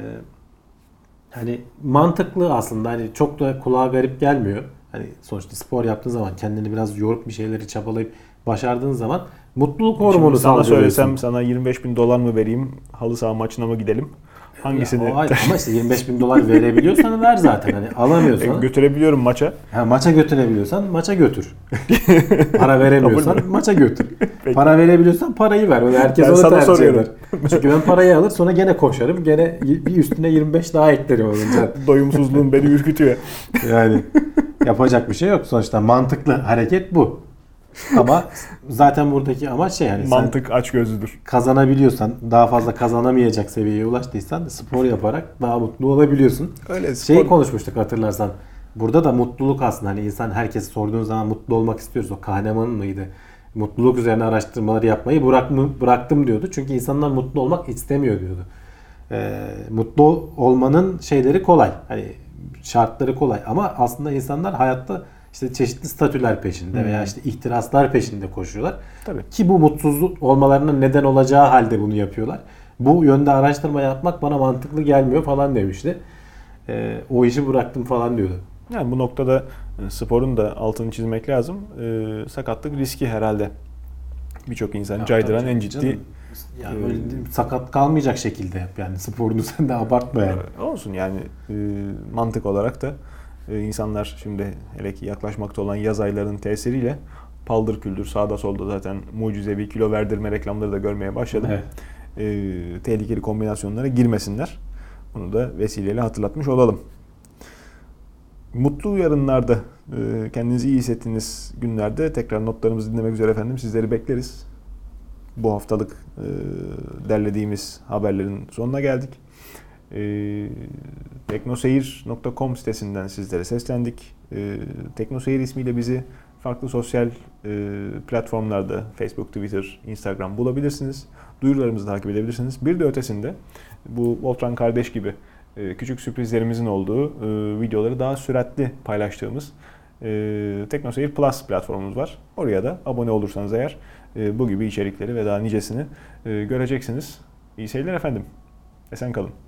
hani mantıklı aslında hani çok da kulağa garip gelmiyor. Hani sonuçta spor yaptığın zaman kendini biraz yorup bir şeyleri çabalayıp başardığın zaman mutluluk hormonu Şimdi sana söylesem sana 25 bin dolar mı vereyim, halı saha maçına mı gidelim? Hangisini Ya, ayrı. ama işte 25 bin dolar verebiliyorsan ver zaten. Hani alamıyorsan götürebiliyorum maça? ha, maça götürebiliyorsan maça götür. Para veremiyorsan maça götür. Peki. Para verebiliyorsan parayı ver. Öyle herkes Ben onu tercih soruyorum. eder. Çünkü ben parayı alır sonra gene koşarım. Gene bir üstüne 25 daha eklerim olunca. Doyumsuzluğum beni ürkütüyor. Yani yapacak bir şey yok. Sonuçta mantıklı hareket bu. Ama zaten buradaki amaç şey yani Mantık aç gözlüdür. kazanabiliyorsan, daha fazla kazanamayacak seviyeye ulaştıysan spor yaparak daha mutlu olabiliyorsun. Öyle Şey konuşmuştuk hatırlarsan. Burada da mutluluk aslında hani insan herkes sorduğun zaman mutlu olmak istiyoruz. O Kahneman mıydı? Mutluluk üzerine araştırmaları yapmayı bırakma, bıraktım diyordu. Çünkü insanlar mutlu olmak istemiyor diyordu. Ee, mutlu olmanın şeyleri kolay. Hani şartları kolay ama aslında insanlar hayatta işte çeşitli statüler peşinde veya işte ihtiraslar peşinde koşuyorlar. Tabii. Ki bu mutsuzluk olmalarına neden olacağı halde bunu yapıyorlar. Bu yönde araştırma yapmak bana mantıklı gelmiyor falan demişti. Ee, o işi bıraktım falan diyordu. Yani bu noktada e, sporun da altını çizmek lazım. Ee, sakatlık riski herhalde. Birçok insan caydıran en ciddi Canım, yani böyle sakat kalmayacak şekilde yap yani sporunu sen de abartma yani. Olsun yani e, mantık olarak da e, insanlar şimdi hele ki yaklaşmakta olan yaz aylarının tesiriyle paldır küldür sağda solda zaten mucizevi kilo verdirme reklamları da görmeye başladım. Evet. E, tehlikeli kombinasyonlara girmesinler. Bunu da vesileyle hatırlatmış olalım. Mutlu yarınlarda e, kendinizi iyi hissettiğiniz günlerde tekrar notlarımızı dinlemek üzere efendim sizleri bekleriz. Bu haftalık e, derlediğimiz haberlerin sonuna geldik. E, teknoseyir.com sitesinden sizlere seslendik. E, Teknoseyir ismiyle bizi farklı sosyal e, platformlarda Facebook, Twitter, Instagram bulabilirsiniz. Duyurularımızı takip edebilirsiniz. Bir de ötesinde bu Voltran kardeş gibi e, küçük sürprizlerimizin olduğu e, videoları daha süratli paylaştığımız e, Teknoseyir Plus platformumuz var. Oraya da abone olursanız eğer e, bu gibi içerikleri ve daha nicesini e, göreceksiniz. İyi seyirler efendim. Esen kalın.